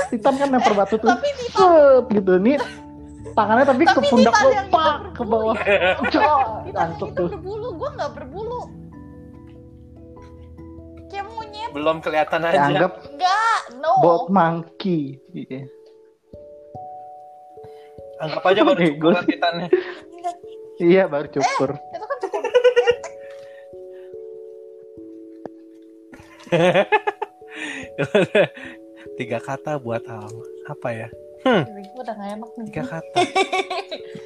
Titan kan lempar batu tuh. Tapi Titan- gitu. Ini tangannya tapi, ke Tapi pundak Titan gue yang pak ke bawah. Titan langsung itu tuh. berbulu. Gue gak berbulu. Kayak monyet. Belum kelihatan aja. Dianggap Enggak, no. bald monkey. Iya. Anggap aja baru sih. titannya. Iya baru cukur. Itu kan Tiga kata buat apa? Apa ya? Gue udah gak enak nih. Tiga kata.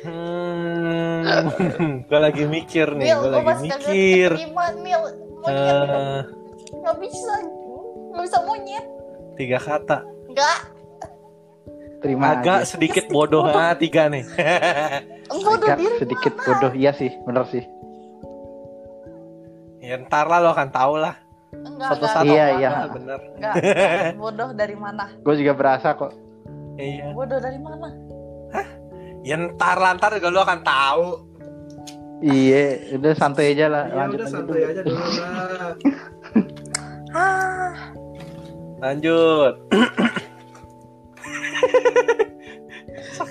Hmm, gue lagi mikir nih, gue lagi mikir. terima. Monyet. Eh, Gak bisa. Gak bisa monyet. tiga kata. Enggak. Terima Agak aja. sedikit bodoh ah tiga nih. Agak sedikit mana? bodoh. Iya sih, bener sih. ya ntar lah lo akan tahu lah. Enggak, enggak, saat Iya, iya. bener. enggak. Bodoh dari mana? Gue juga berasa kok. Iya. Bodoh dari mana? Ya ntar lah, ntar juga lo akan tahu. Iya, udah santai aja lah. Lanjut lanjut dulu. aja dulu lah. Ah, Lanjut.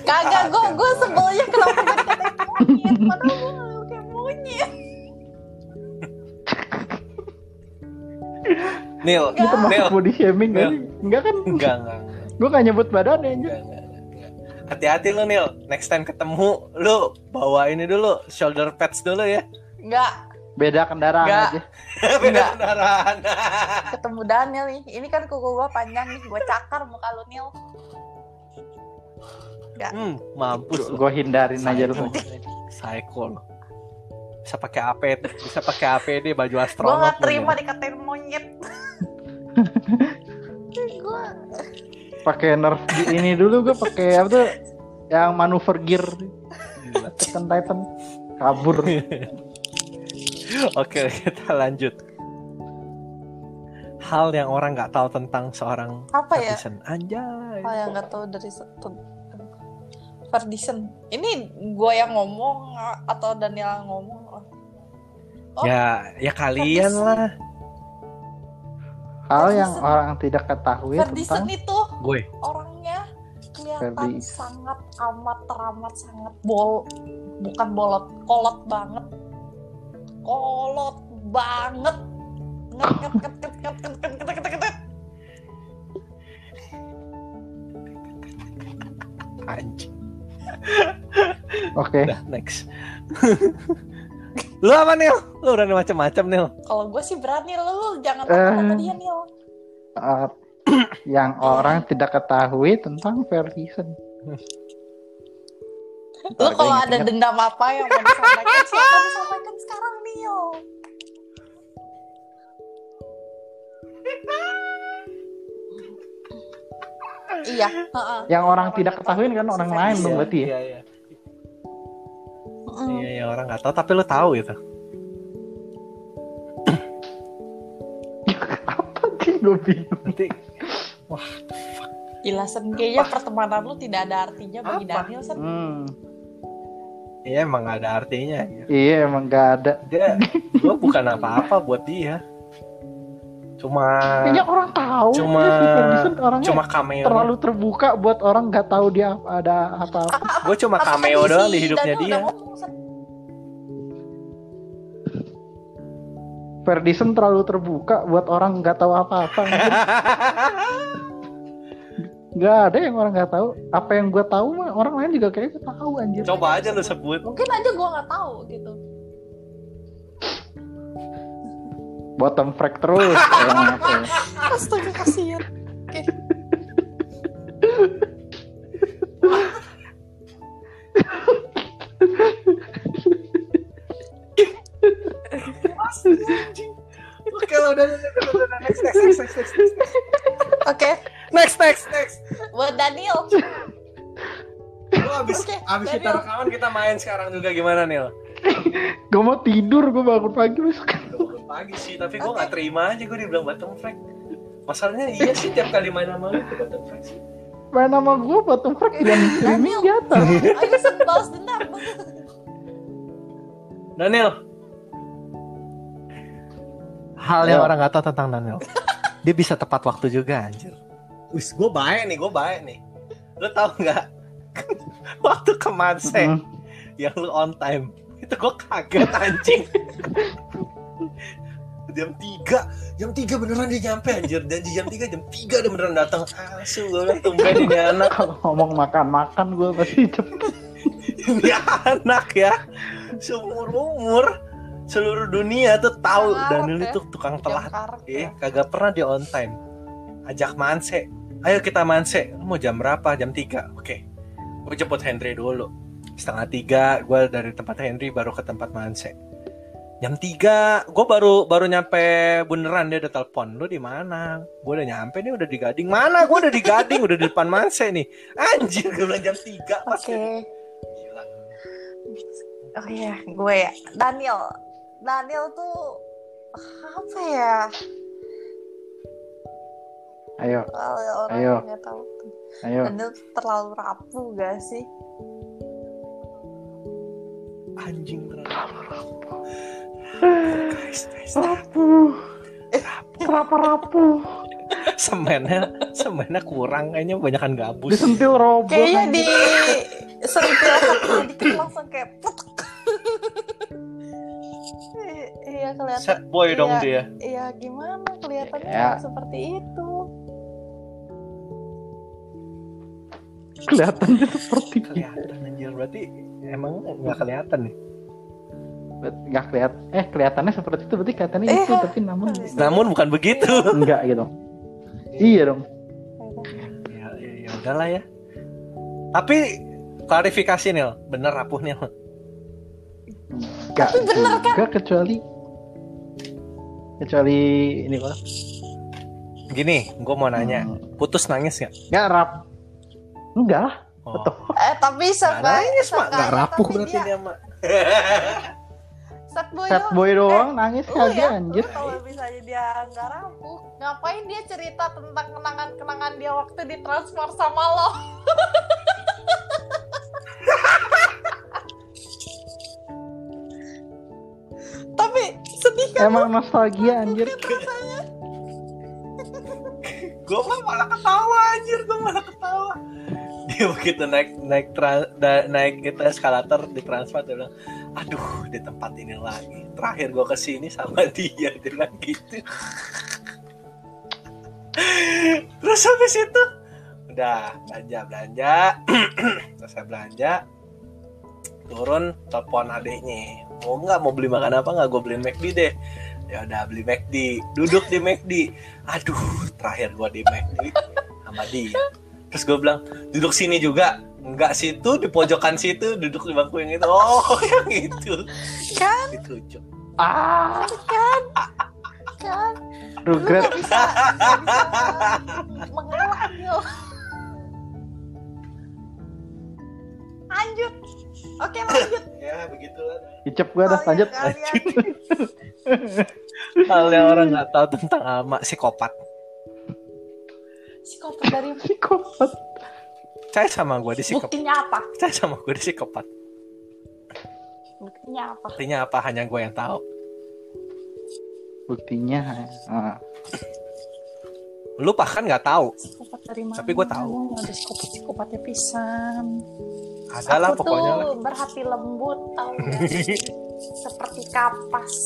kagak gue gue sebelnya kenapa gue dikatain monyet padahal gue kayak monyet Nil, Enggak. Termasuk Nil. body shaming Nil. kan? Enggak kan? Enggak, enggak. Gue gak nyebut badannya aja. enggak, enggak, enggak. Hati-hati lu Nil, next time ketemu lu bawa ini dulu, shoulder pads dulu ya. Enggak, Beda kendaraan Enggak. aja. Beda Enggak. kendaraan. ketemu Daniel nih ini kan kuku gue panjang nih gue cakar muka lu Nil hmm, mampus. Gue hindarin aja Psycho. lu. Psycho. Bisa pakai APD, bisa pakai APD baju gue astronot. gak lu, terima Nil. dikatain monyet gue Pakai nerf di ini dulu gue pakai apa tuh? Yang manuver gear Gila. Titan Titan kabur. Oke, kita lanjut. Hal yang orang nggak tahu tentang seorang apa ya Ferdinand. Anjay. hal yang gak tahu dari Ferdinand ini gue yang ngomong atau Daniel yang ngomong Oh, ya, ya kalian lah. Hal yang orang tidak ketahui Ferdison tentang itu gue. orangnya kelihatan sangat amat teramat sangat bol bukan bolot kolot banget kolot banget Oke. Okay. Next. lu apa Nil? Lu udah macam-macam Nil. kalau gue sih berani lu jangan Eh. takut sama dia Nil Uh, yang orang tidak ketahui tentang Ferguson. lu kalau ada dendam apa yang mau disampaikan silakan disampaikan sekarang Nil iya heeh. yang orang tidak ketahui kan orang lain dong berarti ya. Iya, iya. Mm. Iya, iya, orang nggak tahu tapi lu tahu gitu. Apa sih gue bingung. Nanti wah, fuck. Gila Sen, kayaknya pertemanan lu tidak ada artinya bagi Apa? Daniel Sen. Hmm. Iya emang gak ada artinya. Iya emang gak ada. Dia, gue bukan apa-apa buat dia. Cuma, Kayaknya orang tahu. cuma, orangnya cuma cameo. terlalu terbuka buat orang nggak tahu dia ada apa-apa. Gue cuma Apa cameo doang di hidupnya dia. Ferguson terlalu terbuka buat orang nggak tahu apa-apa. Nggak ada yang orang nggak tahu. Apa yang gue tahu mah orang lain juga kayaknya tahu anjir. Coba aja lu sebut. Mungkin aja gue nggak tahu gitu. Bottom frag terus. Apa ya? Astaga kasihan. Oke. Oke, udah, udah, udah, udah, udah, next, next, next, next, next, next, Oke, next, next, next. buat Daniel. Lu abis, Oke, abis kita rekaman kita main sekarang juga gimana Nil? Gue mau tidur, gue bangun pagi besok. Pagi sih, tapi gue gak terima aja gue dibilang bottom flag. Masalahnya iya sih tiap kali main sama lu itu bottom flag sih. Main nama gue bottom frag dan streaming di atas. Ayo Sen, balas dendam. Daniel. Hal yang Ya. orang gak tahu tentang Daniel. Dia bisa tepat waktu juga anjir. Wis, gue baik nih, gue baik nih. Lu tau nggak? waktu ke Manse Mm. yang lu on time itu gue kaget anjing. Jam 3 jam 3 beneran dia nyampe anjir. Dan di jam 3 jam 3 dia beneran datang. Asu gue bilang tumben ini anak. Kalau ngomong makan-makan gue pasti cepet. ini anak ya. Seumur umur seluruh dunia tuh tahu. Daniel karet ya. itu tukang telat. eh ya. kagak pernah dia on time. Ajak manse. Ayo kita manse. Mau jam berapa? Jam 3 oke. Gue jemput Henry dulu. Setengah tiga gue dari tempat Henry baru ke tempat manse jam 3 gue baru baru nyampe beneran dia udah telepon lu di mana gue udah nyampe nih udah di Gading mana gue udah di Gading udah di depan manse nih anjir gue bilang jam 3 pas Oke. Gila. Oh iya, gue ya. Daniel. Daniel tuh apa ya? Ayo, orang Ayo. tahu. ayo. Daniel terlalu rapuh gak sih? anjing terlalu guys Rapuh. Kenapa rapuh? semennya semennya kurang kayaknya banyakan gabus Disentil robot. Kayaknya di sentil dikit langsung kayak putek. I- iya kelihatan. set boy dong Iya. dia Iya gimana kelihatannya Ya. seperti itu. Kelihatannya seperti kelihatan anjir berarti emang nggak kelihatan nih Nggak kelihatan. Eh, kelihatannya seperti itu. Berarti kelihatannya Iya. itu. Tapi namun namun bukan begitu enggak gitu. Iya dong. ya, ya, ya udahlah ya tapi klarifikasi Nil bener rapuh Nil Enggak bener kan? juga kecuali kecuali ini kok. gini gue mau nanya Hmm. putus nangis nggak Enggak rap. Enggak lah. oh. Betul. Eh tapi Nggak seenggaknya nangis mak nggak rapuh berarti dia dia mak sad boy Sad boy doang nangis Lu kagak ya, anjir. kalau misalnya dia nggak rapuh, ngapain dia cerita tentang kenangan-kenangan dia waktu ditransfer sama lo? Tapi sedih kan? Emang nostalgia anjir. gue mah malah ketawa anjir gue malah ketawa dia begitu naik naik tra- da- naik itu eskalator di transfer dia bilang aduh di tempat ini lagi. Terakhir gue ke sini sama dia bilang gitu. Terus habis itu udah belanja belanja. Selesai belanja turun telepon adiknya. Mau nggak mau beli makan apa nggak gue beliin McD deh. Ya udah beli McD duduk di McD aduh terakhir gua di McD sama dia. Terus gue bilang duduk sini juga enggak situ di pojokan situ duduk di bangku yang itu oh yang itu Kan, ditunjuk Ah, kan, kan. Lu regret. gak bisa, bisa mengelak yo. Lanjut. Oke lanjut. ya begitulah Icep gua dah Oh, iya, lanjut. kalian. hal yang orang nggak tahu tentang ama psikopat Psikopat dari Psikopat. Percaya sama gue di psikopat. buktinya apa? Percaya sama gue di psikopat. Buktinya apa? Artinya apa? Hanya gue yang tahu. Buktinya. ah. Lu bahkan nggak tahu. Psikopat dari mana? Tapi gua tahu. Ada psikopat psikopatnya pisan. Ada lah Aku pokoknya. tuh berhati lembut tau gak? Seperti kapas.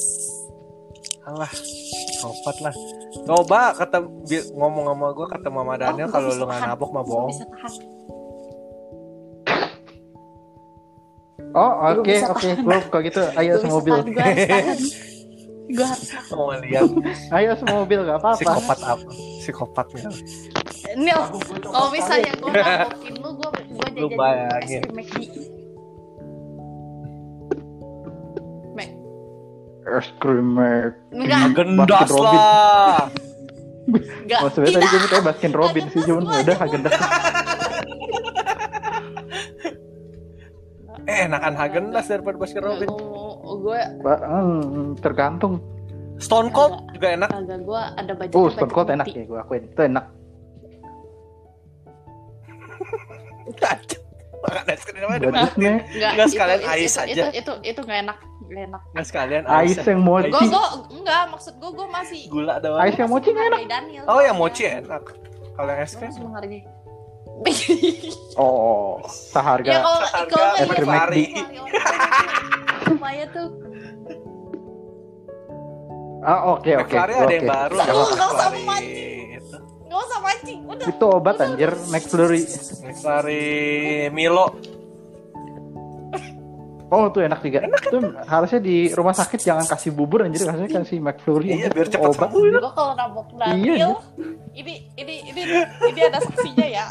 Alah, sopat lah. Coba kata ngomong sama gue kata Mama Daniel Oh, kalau lu nggak nabok mah bohong. Bisa tahan. Oh oke oke. Gue kalau gitu ayo semobil. harus tahan. Mau lihat Ayo semobil gak apa-apa. psikopat apa? Psikopatnya. Nil, kalau misalnya gue nabokin lu, gue gue Lu jajan bayangin. es krim McD. Mac, Es krim Mac. enggak, Gendas lah. enggak, sebenarnya tadi gue minta Baskin Robin sih cuman Hagen-Dazs udah gua Eh, enakan Hagendas daripada Baskin Robin. gue hmm, tergantung. Stone Cold juga enak. kagak gue ada budget. Oh Stone Cold enak ya gue akuin itu enak. Enggak, Nggak, sekalian itu, ais itu, aja. Itu itu itu nggak enak, nggak enak. Nggak sekalian ais yang mochi. Gue gue enggak maksud gue gue masih Gula doang. Ais yang mochi nggak enak. Oh, yang mochi enak. Kalau yang es krim menghargai. Oh seharga. ya kalau kalau es krim McD. ya, Supaya tuh Ah oke oke. McFlurry ada yang baru. Apa-apa. usah itu. nggak usah mancing, udah. Itu obat anjir McFlurry. McFlurry Milo. Oh tuh enak juga. Itu harusnya di rumah sakit jangan kasih bubur anjir harusnya kasih McFlurry. Iya, biar cepat obat. sembuh. Gue kalau nabok Daniel, Iya, ini ini ini ini ada saksinya ya.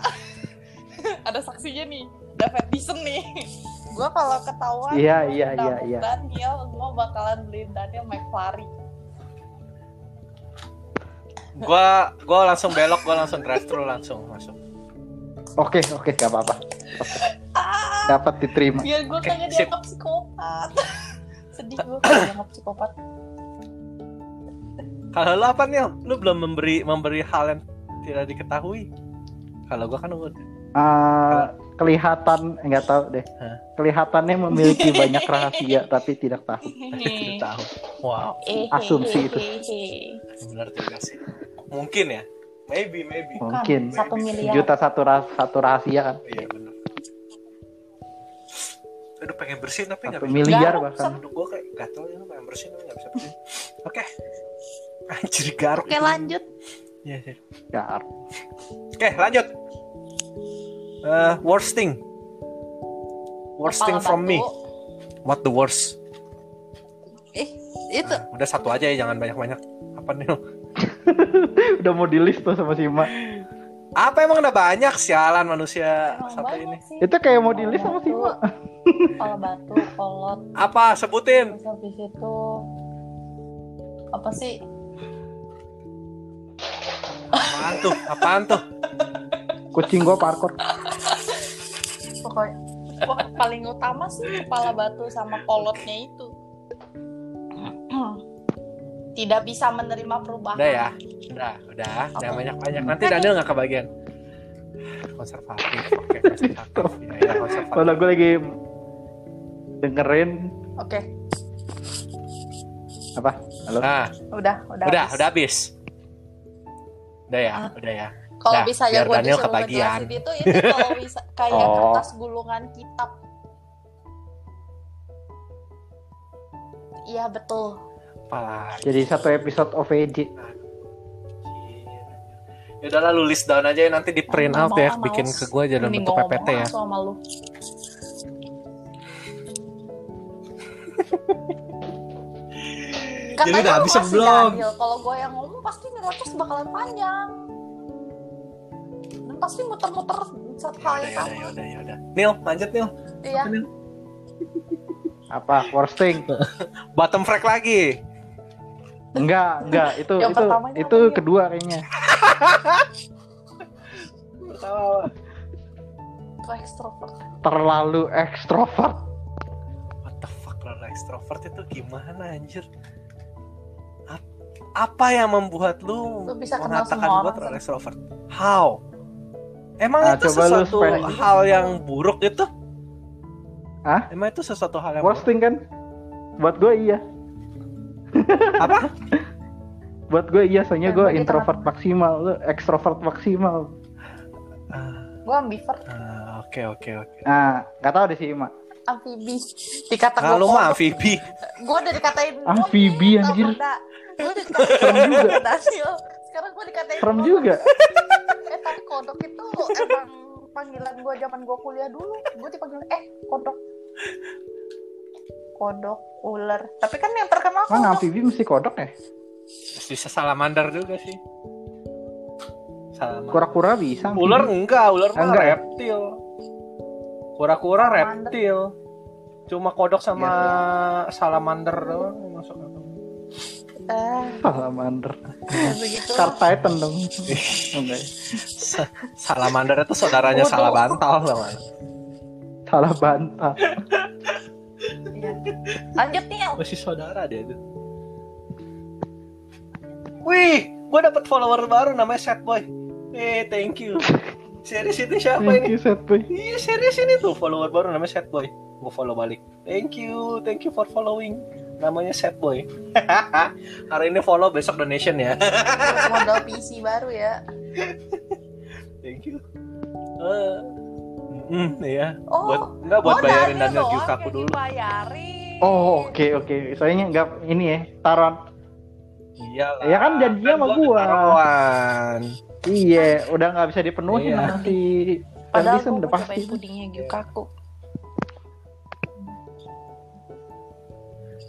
ada saksinya nih, David Dyson nih. Gue kalau ketahuan Iya, iya, iya, iya. Daniel, gue bakalan beliin Daniel McFlurry. Gua gua langsung belok, gua langsung drive thru langsung masuk. Oke oke gak apa-apa. Ah, Dapat diterima. biar gue Oke, kagak dianggap psikopat. Sedih gue kalau dianggap psikopat. Kalau lu apa nih? Lu belum memberi memberi hal yang tidak diketahui. Kalau gua kan udah. Eh, kelihatan nggak tahu deh. Hah? Kelihatannya memiliki banyak rahasia tapi tidak tahu. Tidak tahu. Wow, Eh, Asumsi itu. benar juga sih. Mungkin ya. Maybe, maybe. Mungkin Satu miliar. juta satu ras satu rahasia kan. Iya benar. Aduh pengen bersihin tapi nggak bisa. miliar Garuk, bahkan. Aduh gua kayak gatel ya pengen bersihin tapi nggak bisa bersihin. Oke. Anjir garuk. Oke lanjut. Iya. Ya, Oke, lanjut. Eh, worst thing. Worst thing Kepala from me. batu. What the worst? Eh, itu Nah, udah satu aja ya, jangan banyak-banyak. Apa nih? udah mau di list tuh sama si Ma. Apa emang udah banyak sialan manusia emang satu banyak ini? sih. Itu kayak mau di list sama si Ma. Kepala batu, kolot, Apa? Sebutin. terus habis itu apa sih? Apaan tuh? Apaan tuh? Kucing gua parkour. Pokoknya paling utama sih kepala batu sama kolotnya itu. Tidak bisa menerima perubahan. Udah ya. Udah, udah. Jangan banyak-banyak. Nanti Daniel nggak kebagian. Konservatif. Oke, konservatif. Ya, ya, konservatif. Kalau gue lagi dengerin Oke, apa? Halo. Nah, udah, udah. udah, habis. udah habis. Udah ya, Ah. udah ya. Kalau Dah, bisa ya biar gue Daniel disuruh kebagian. ngejelasin itu, itu kalau bisa kayak Oh. kertas gulungan kitab. Iya betul. Apalagi. Jadi satu episode OVJ. Ya udahlah lu list down aja ya nanti di print out ya, bikin ke gua aja dalam bentuk PPT ya. sama lu. Jadi Katanya udah lu habis masih belum? Daniel. Kalau gue yang ngomong pasti ngerocos bakalan panjang. Pasti muter-muter satu hal yang ya udah, sama. ya udah, ya udah. Nil, lanjut Nil. Iya. Apa? Worst thing? Bottom frag lagi. Enggak, enggak. Itu Yang itu itu apa kedua kayaknya. Itu ekstrovert. Terlalu ekstrovert. What the fuck Rara extrovert itu gimana anjir? Ap- Apa yang membuat lu, Lu bisa kenal mengatakan orang, terlalu extrovert? How? Emang nah, itu sesuatu hal yang buruk itu? Hah? Emang itu sesuatu hal yang Posting kan? Buat gue iya. Apa? Buat gue iya, soalnya gue introvert maksimal, lu ekstrovert maksimal. Uh, gue ambivert. Ah, oke oke oke. Nah, nggak tahu deh sih Mak. Amfibi. Dikata gue. Kalau mah amfibi. Gue udah dikatain. Amfibi anjir. Gue udah dikatain juga. Sekarang gue dikatain. Serem juga. eh tapi kodok itu emang panggilan gue zaman gue kuliah dulu. Gue dipanggil eh kodok kodok, ular. Tapi kan yang terkenal kodok. Mana amfibi mesti kodok ya? Bisa salamander juga sih. Kura-kura bisa. Ular enggak, ular mah enggak, ya? reptil. Kura-kura reptil. Cuma kodok sama ya, salamander doang masuk Uh, salamander. Star Titan dong. salamander itu saudaranya salah bantal sama. Salah bantal. Lanjut nih. Masih saudara dia itu. Wih, gue dapet follower baru namanya Setboy. Eh, thank you. Serius ini siapa thank ini? You, Setboy. Iya, serius ini tuh follower baru namanya Setboy. Gue follow balik. Thank you, thank you for following. Namanya Setboy. Hari ini follow, besok donation ya. Modal PC baru ya. thank you. Uh, Hmm, iya. Oh, buat enggak buat oh, bayarin Daniel Yukaku dulu. Bayarin. Oh, oke okay, oke. Okay. Soalnya enggak ini ya, taruhan. Iya lah. Ya kan janjinya sama gua. Taruhan. Iya, udah nggak bisa dipenuhi iya. nanti. Padahal gua udah pasti. pudingnya Yukaku.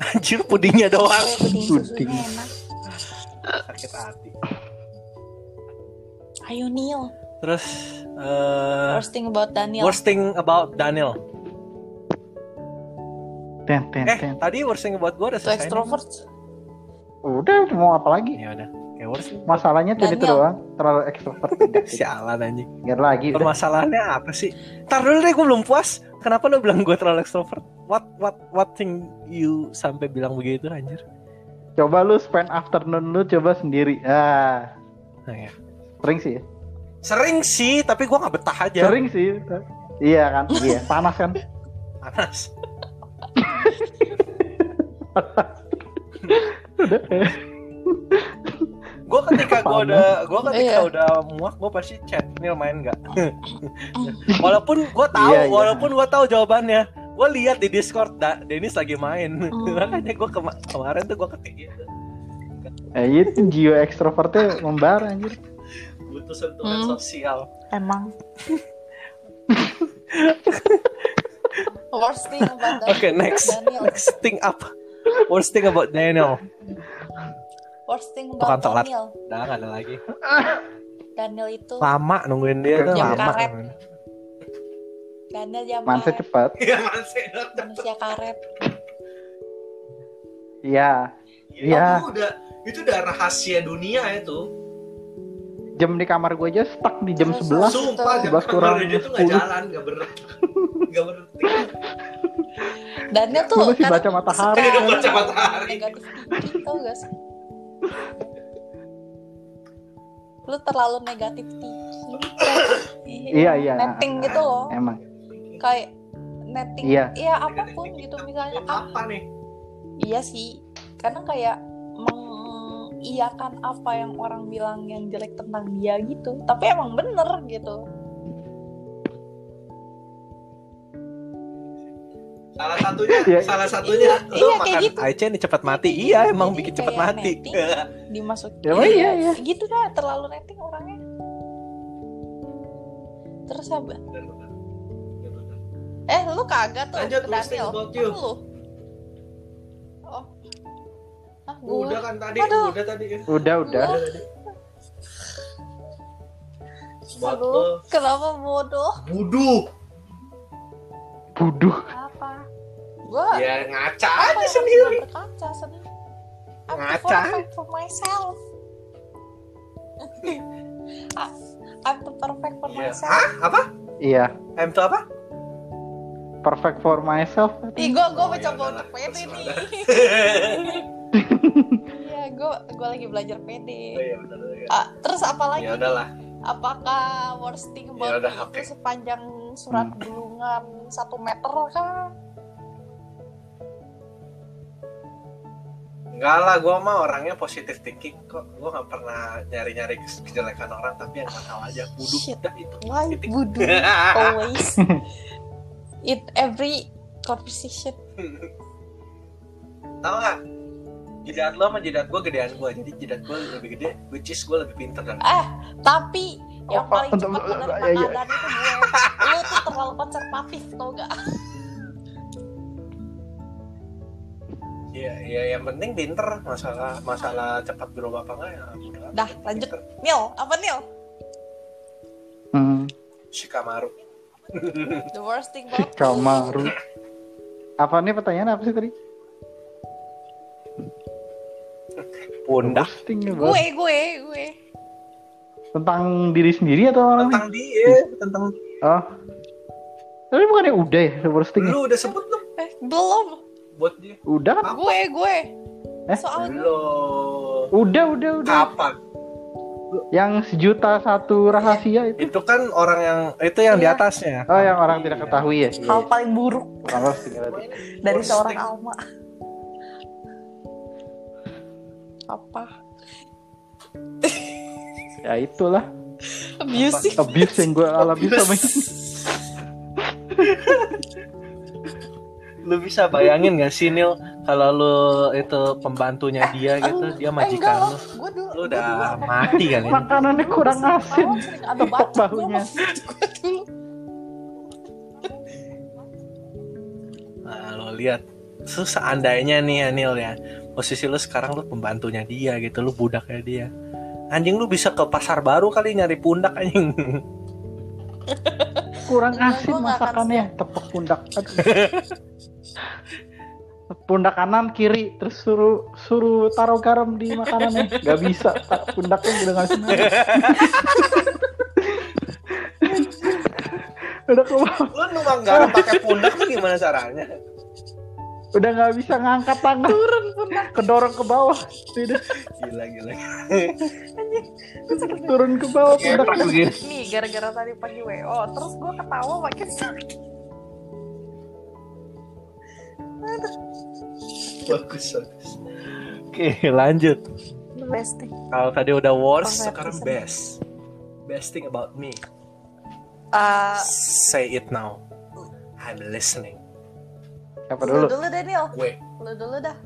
Anjir pudingnya doang. Puding, Puding. enak. Sakit hati. Ayo Neil. Terus uh, worst thing about Daniel. Worst thing about Daniel. Ten, ten, eh, ten. tadi worst thing about gue udah selesai. extrovert. Udah, mau apa lagi? Ya udah. Kayak worst Masalahnya tadi itu doang, terlalu ekstrovert. Sialan anjing. Biar lagi. Permasalahannya apa sih? Ntar dulu deh, gue belum puas. Kenapa lo bilang gue terlalu ekstrovert? What what what thing you sampai bilang begitu anjir? Coba lu spend afternoon lu coba sendiri. Ah. Nah, ya. Sering sih ya. Sering sih, tapi gue nggak betah aja. Sering sih. Iya kan, iya. Panas kan? Panas. gue ketika gue udah gue ketika iya. udah muak gue pasti chat Nil main nggak? Walaupun gue tahu iya, iya. walaupun gue tahu jawabannya. Gue lihat di discord da Dennis lagi main. Mm. makanya gue kema kemarin tuh gue ketik gitu. Eh itu jiwa ekstrovertnya membara anjir. Butuh sentuhan hmm. sosial. Emang. Worst thing about Oke okay, next. Daniel. next thing up. Worst thing about Daniel worst thing about Tukang Daniel. Dah gak ada lagi. Daniel itu lama nungguin dia tuh lama. karet. Daniel jam Manse cepat. Iya manse. Manusia karet. Iya. Iya. Itu udah itu udah rahasia dunia itu. Jam di kamar gue aja stuck di jam sebelas. Sumpah, jam kurang dia tuh gak jalan, gak ber gak berhenti. Dan dia tuh masih baca matahari. Kan, baca matahari. Negatif. Tau gak sih? Lu terlalu negatif tinggi. iya, iya. Netting gitu loh. Emang. Kayak netting. Iya. Iya apa pun gitu misalnya. Apa nih? Iya sih. Karena kayak mengiyakan apa yang orang bilang yang jelek tentang dia gitu tapi emang bener gitu salah satunya ya. salah satunya iya, lu iya, makan gitu. Aice nih cepat mati iya emang bikin cepat mati dimasukin ya, iya, iya. gitu dah terlalu netting orangnya terus apa eh lu kagak tuh Lanjut, Daniel lu Ah, Udah kan tadi, Aduh. udah tadi kan. Udah, udah. Aduh, kenapa bodoh? Buduh. Buduh. Apa? Gua Ya ngaca aja sendiri. Berkaca sendiri. I'm ngaca. for myself. I'm the perfect for yeah. myself. Hah? Apa? Iya. I'm to apa? Perfect for myself. Ih, gue gue oh, mencoba ya untuk pede nih. Iya, gue gue lagi belajar pede. Oh, iya, bener, ya. ah, terus apa lagi? Ya udahlah. apakah worst thing about Yaudah, me okay. itu sepanjang surat Hmm. gulungan satu meter kah? Enggak lah, gue mah orangnya positif thinking kok. Gue nggak pernah nyari-nyari kejelekan orang, tapi yang tahu aja. Buduk Shit. dah itu. Why you always it every conversation? tahu nggak? Jidat lo sama jidat gue gedean gue, jadi jidat gue lebih gede, which is gue lebih pinter dan Eh, tapi yang Oh, paling cepat menerima iya, iya. keadaan itu gue. Lu tuh terlalu konservatif tau gak? Iya, iya yang penting pinter masalah masalah cepat berubah apa enggak ya. Dah, lanjut. Nil, apa Nil? Hmm, Shikamaru. The worst thing about me. Kamaru. Apa nih pertanyaan apa sih tadi? Ya, Gue, gue, gue. Tentang diri sendiri atau orang lain? tentang dia, tentang Oh. Tapi bukannya udah ya roasting lu udah sebut belum Eh, belum. Buat dia? Udah kan? Gue, gue. Eh? Soal gue. Belum. Udah, udah, udah. Kapan? Yang sejuta satu rahasia itu. Itu kan orang yang itu yang di Iya. atasnya. Oh, yang orang tidak ketahui ya. Hal paling buruk dari seorang. Alma. Apa? Ya itulah abuse yang gue alami sama ini. Lu bisa bayangin gak sih Nil kalau lu itu pembantunya dia gitu, dia majikan lu. Dulu. Lu gua udah dulu- mati kali. ini. Makanannya kurang asin. Ada bahunya. Nah, lo lihat. So, seandainya nih ya Nil ya, posisi lu sekarang lu pembantunya dia gitu, lu budaknya dia. Anjing lu bisa ke pasar baru kali nyari pundak anjing. Kurang asin gua masakannya. Tepuk pundak. Pundak kanan kiri terus suruh suruh taruh garam di makanannya nggak bisa pundaknya udah nggak lagi. udah bawah. Lu garam pakai pundak tuh gimana caranya? udah nggak bisa ngangkat tangan turun kedorong ke bawah udah Gila gila. turun ke bawah pundaknya begini. Nih, gara-gara tadi pagi WO, terus gue ketawa makin sakit. Bagus bagus. Oke lanjut. The best thing. Kalau tadi udah worst, Perfect sekarang reason. best. Best thing about me. Uh, Say it now. I'm listening. siapa lu dulu dulu Daniel. Gue. Lu dulu dah.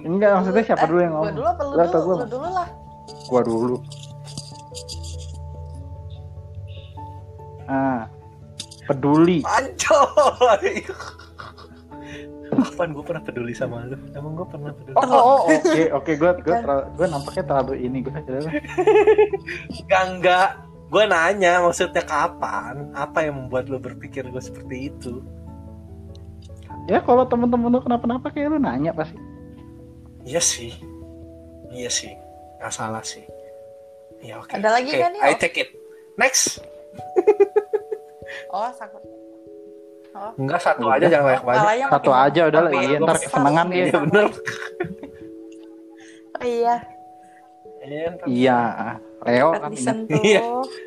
enggak maksudnya siapa Eh, dulu yang Gue ngomong dulu apa lu dulu? gua? Lu dulu lah. gua dulu ah peduli Ancoy. Kapan gue pernah peduli sama lu? Emang gue pernah peduli? oh oh oh, oke oke gua gua Kan. terlalu gua nampaknya terlalu ini gua Enggak, enggak. Gue nanya maksudnya kapan? Apa yang membuat lu berpikir gue seperti itu? ya kalau temen-temen lu kenapa-napa kayak lu nanya pasti Iya sih. Iya sih. Gak salah sih. Ya oke. Ada lagi Oke, nggak nih, I take it. Next. Oh, sakit. Oh, Enggak satu aja jangan banyak-banyak. palanya satu aja udah lah iya ntar kesenangan dia Iya bener. Oh, iya. Iya, iya Leo kan. Iya.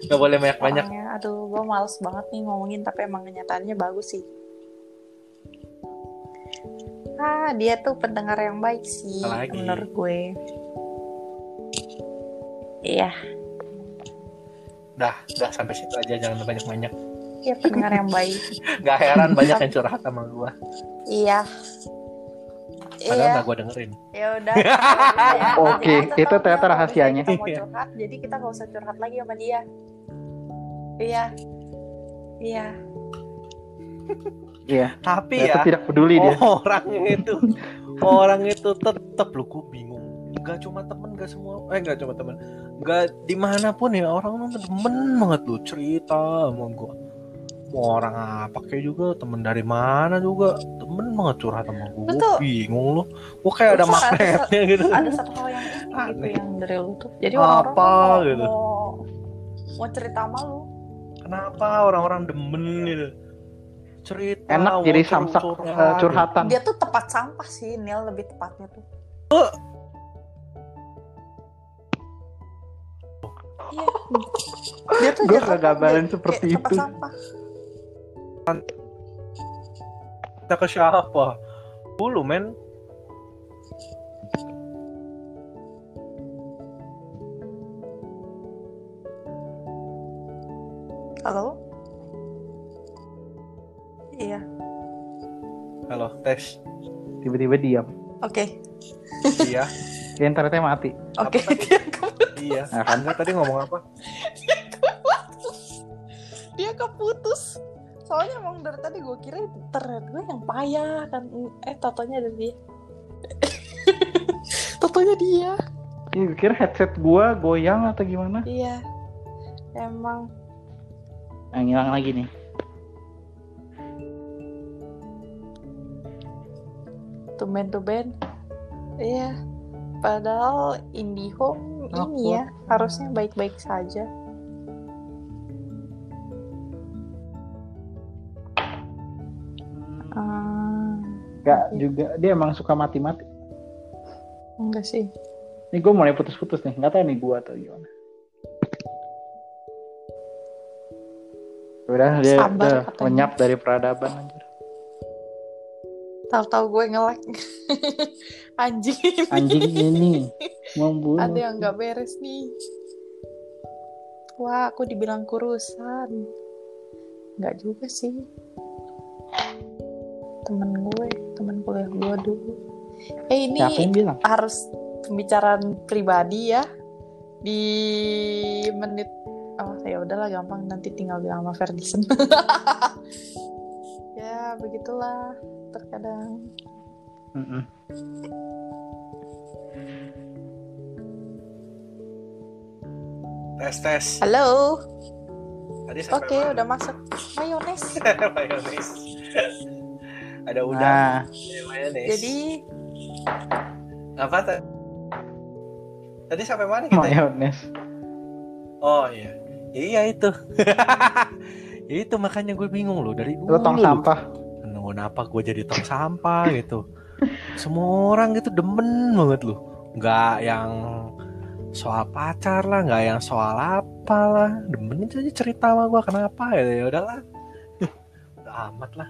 Gak boleh banyak-banyak. Orangnya, aduh, gue males banget nih ngomongin, tapi emang kenyataannya bagus sih. Ah, dia tuh pendengar yang baik sih, Apalagi? menurut gue. Iya, Dah, dah sampai situ aja jangan banyak-banyak. Dia pendengar yang baik. Gak heran banyak yang curhat sama gue. Iya. Padahal Iya, gak gue dengerin. ya udah. Oke, itu ternyata rahasianya. Kita mau curhat, jadi kita gak usah curhat lagi sama dia. Iya. Iya. iya Tapi ya, tidak peduli dia orang itu orang itu tetep lu gue bingung Gak cuma temen gak semua eh gak cuma temen Gak di mana pun ya orang tuh demen banget lu cerita sama gue mau orang apa kayak juga temen dari mana juga? Temen banget curhat sama gue Lu tuh- bingung lu. Gue kayak ada Lu tuh ada- magnetnya gitu. Ada satu hal yang ini gitu Aneh. yang dari lu tuh. Jadi orang-orang Apa mau, gitu? mau mau cerita sama lu. kenapa orang-orang demen gitu? Cerita enak jadi curhat, samsak curhat, eh, curhatan. Dia tuh tepat sampah sih, Nil lebih tepatnya tuh. iya. Dia tuh gue kegagalan kayak- seperti kayak itu. sampah Kita ke siapa? Dulu men. halo iya Halo, tes. tiba-tiba diam oke Iya. ya internetnya mati oke dia keputus iya. nah kan Anda tadi ngomong apa? dia keputus soalnya emang dari tadi gue kira internet gue yang payah kan. Eh totonya ada dia. Totonya dia. Iya, gue kira headset gua goyang atau gimana? Iya. Emang. Nah ngilang lagi nih. Tumben-tumben. Iya. Padahal IndiHome ini ya harusnya baik-baik saja Gak Iya. juga dia emang suka mati-mati enggak sih Ini gue mulai putus-putus nih, nggak tahu nih gue atau gimana. Udah dia Sabar udah katanya. lenyap dari peradaban anjir. tahu-tahu gue nge-lag anjing ini. Anjing ini membunuh. ada yang nggak beres nih wah aku dibilang kurusan nggak juga sih temen gue temen kuliah gue dulu. Eh ini harus pembicaraan pribadi ya. Di menit oh ya udahlah gampang. Nanti tinggal bilang sama Ferdison ya begitulah terkadang. Mm-mm. Tes tes. halo. Oke udah masuk. Mayones mayones. Ada udang. Nah, jadi apa tadi? Tadi sampai mana kita? mayones. Oh iya. Iya itu. itu makanya gue bingung loh dari dulu. Lu tong sampah. Kenapa gue jadi tong sampah gitu? Semua orang gitu demen banget loh. Nggak yang soal pacar lah, nggak yang soal apa lah. Demen aja cerita sama gue kenapa ya? Ya udahlah. Udah amat lah.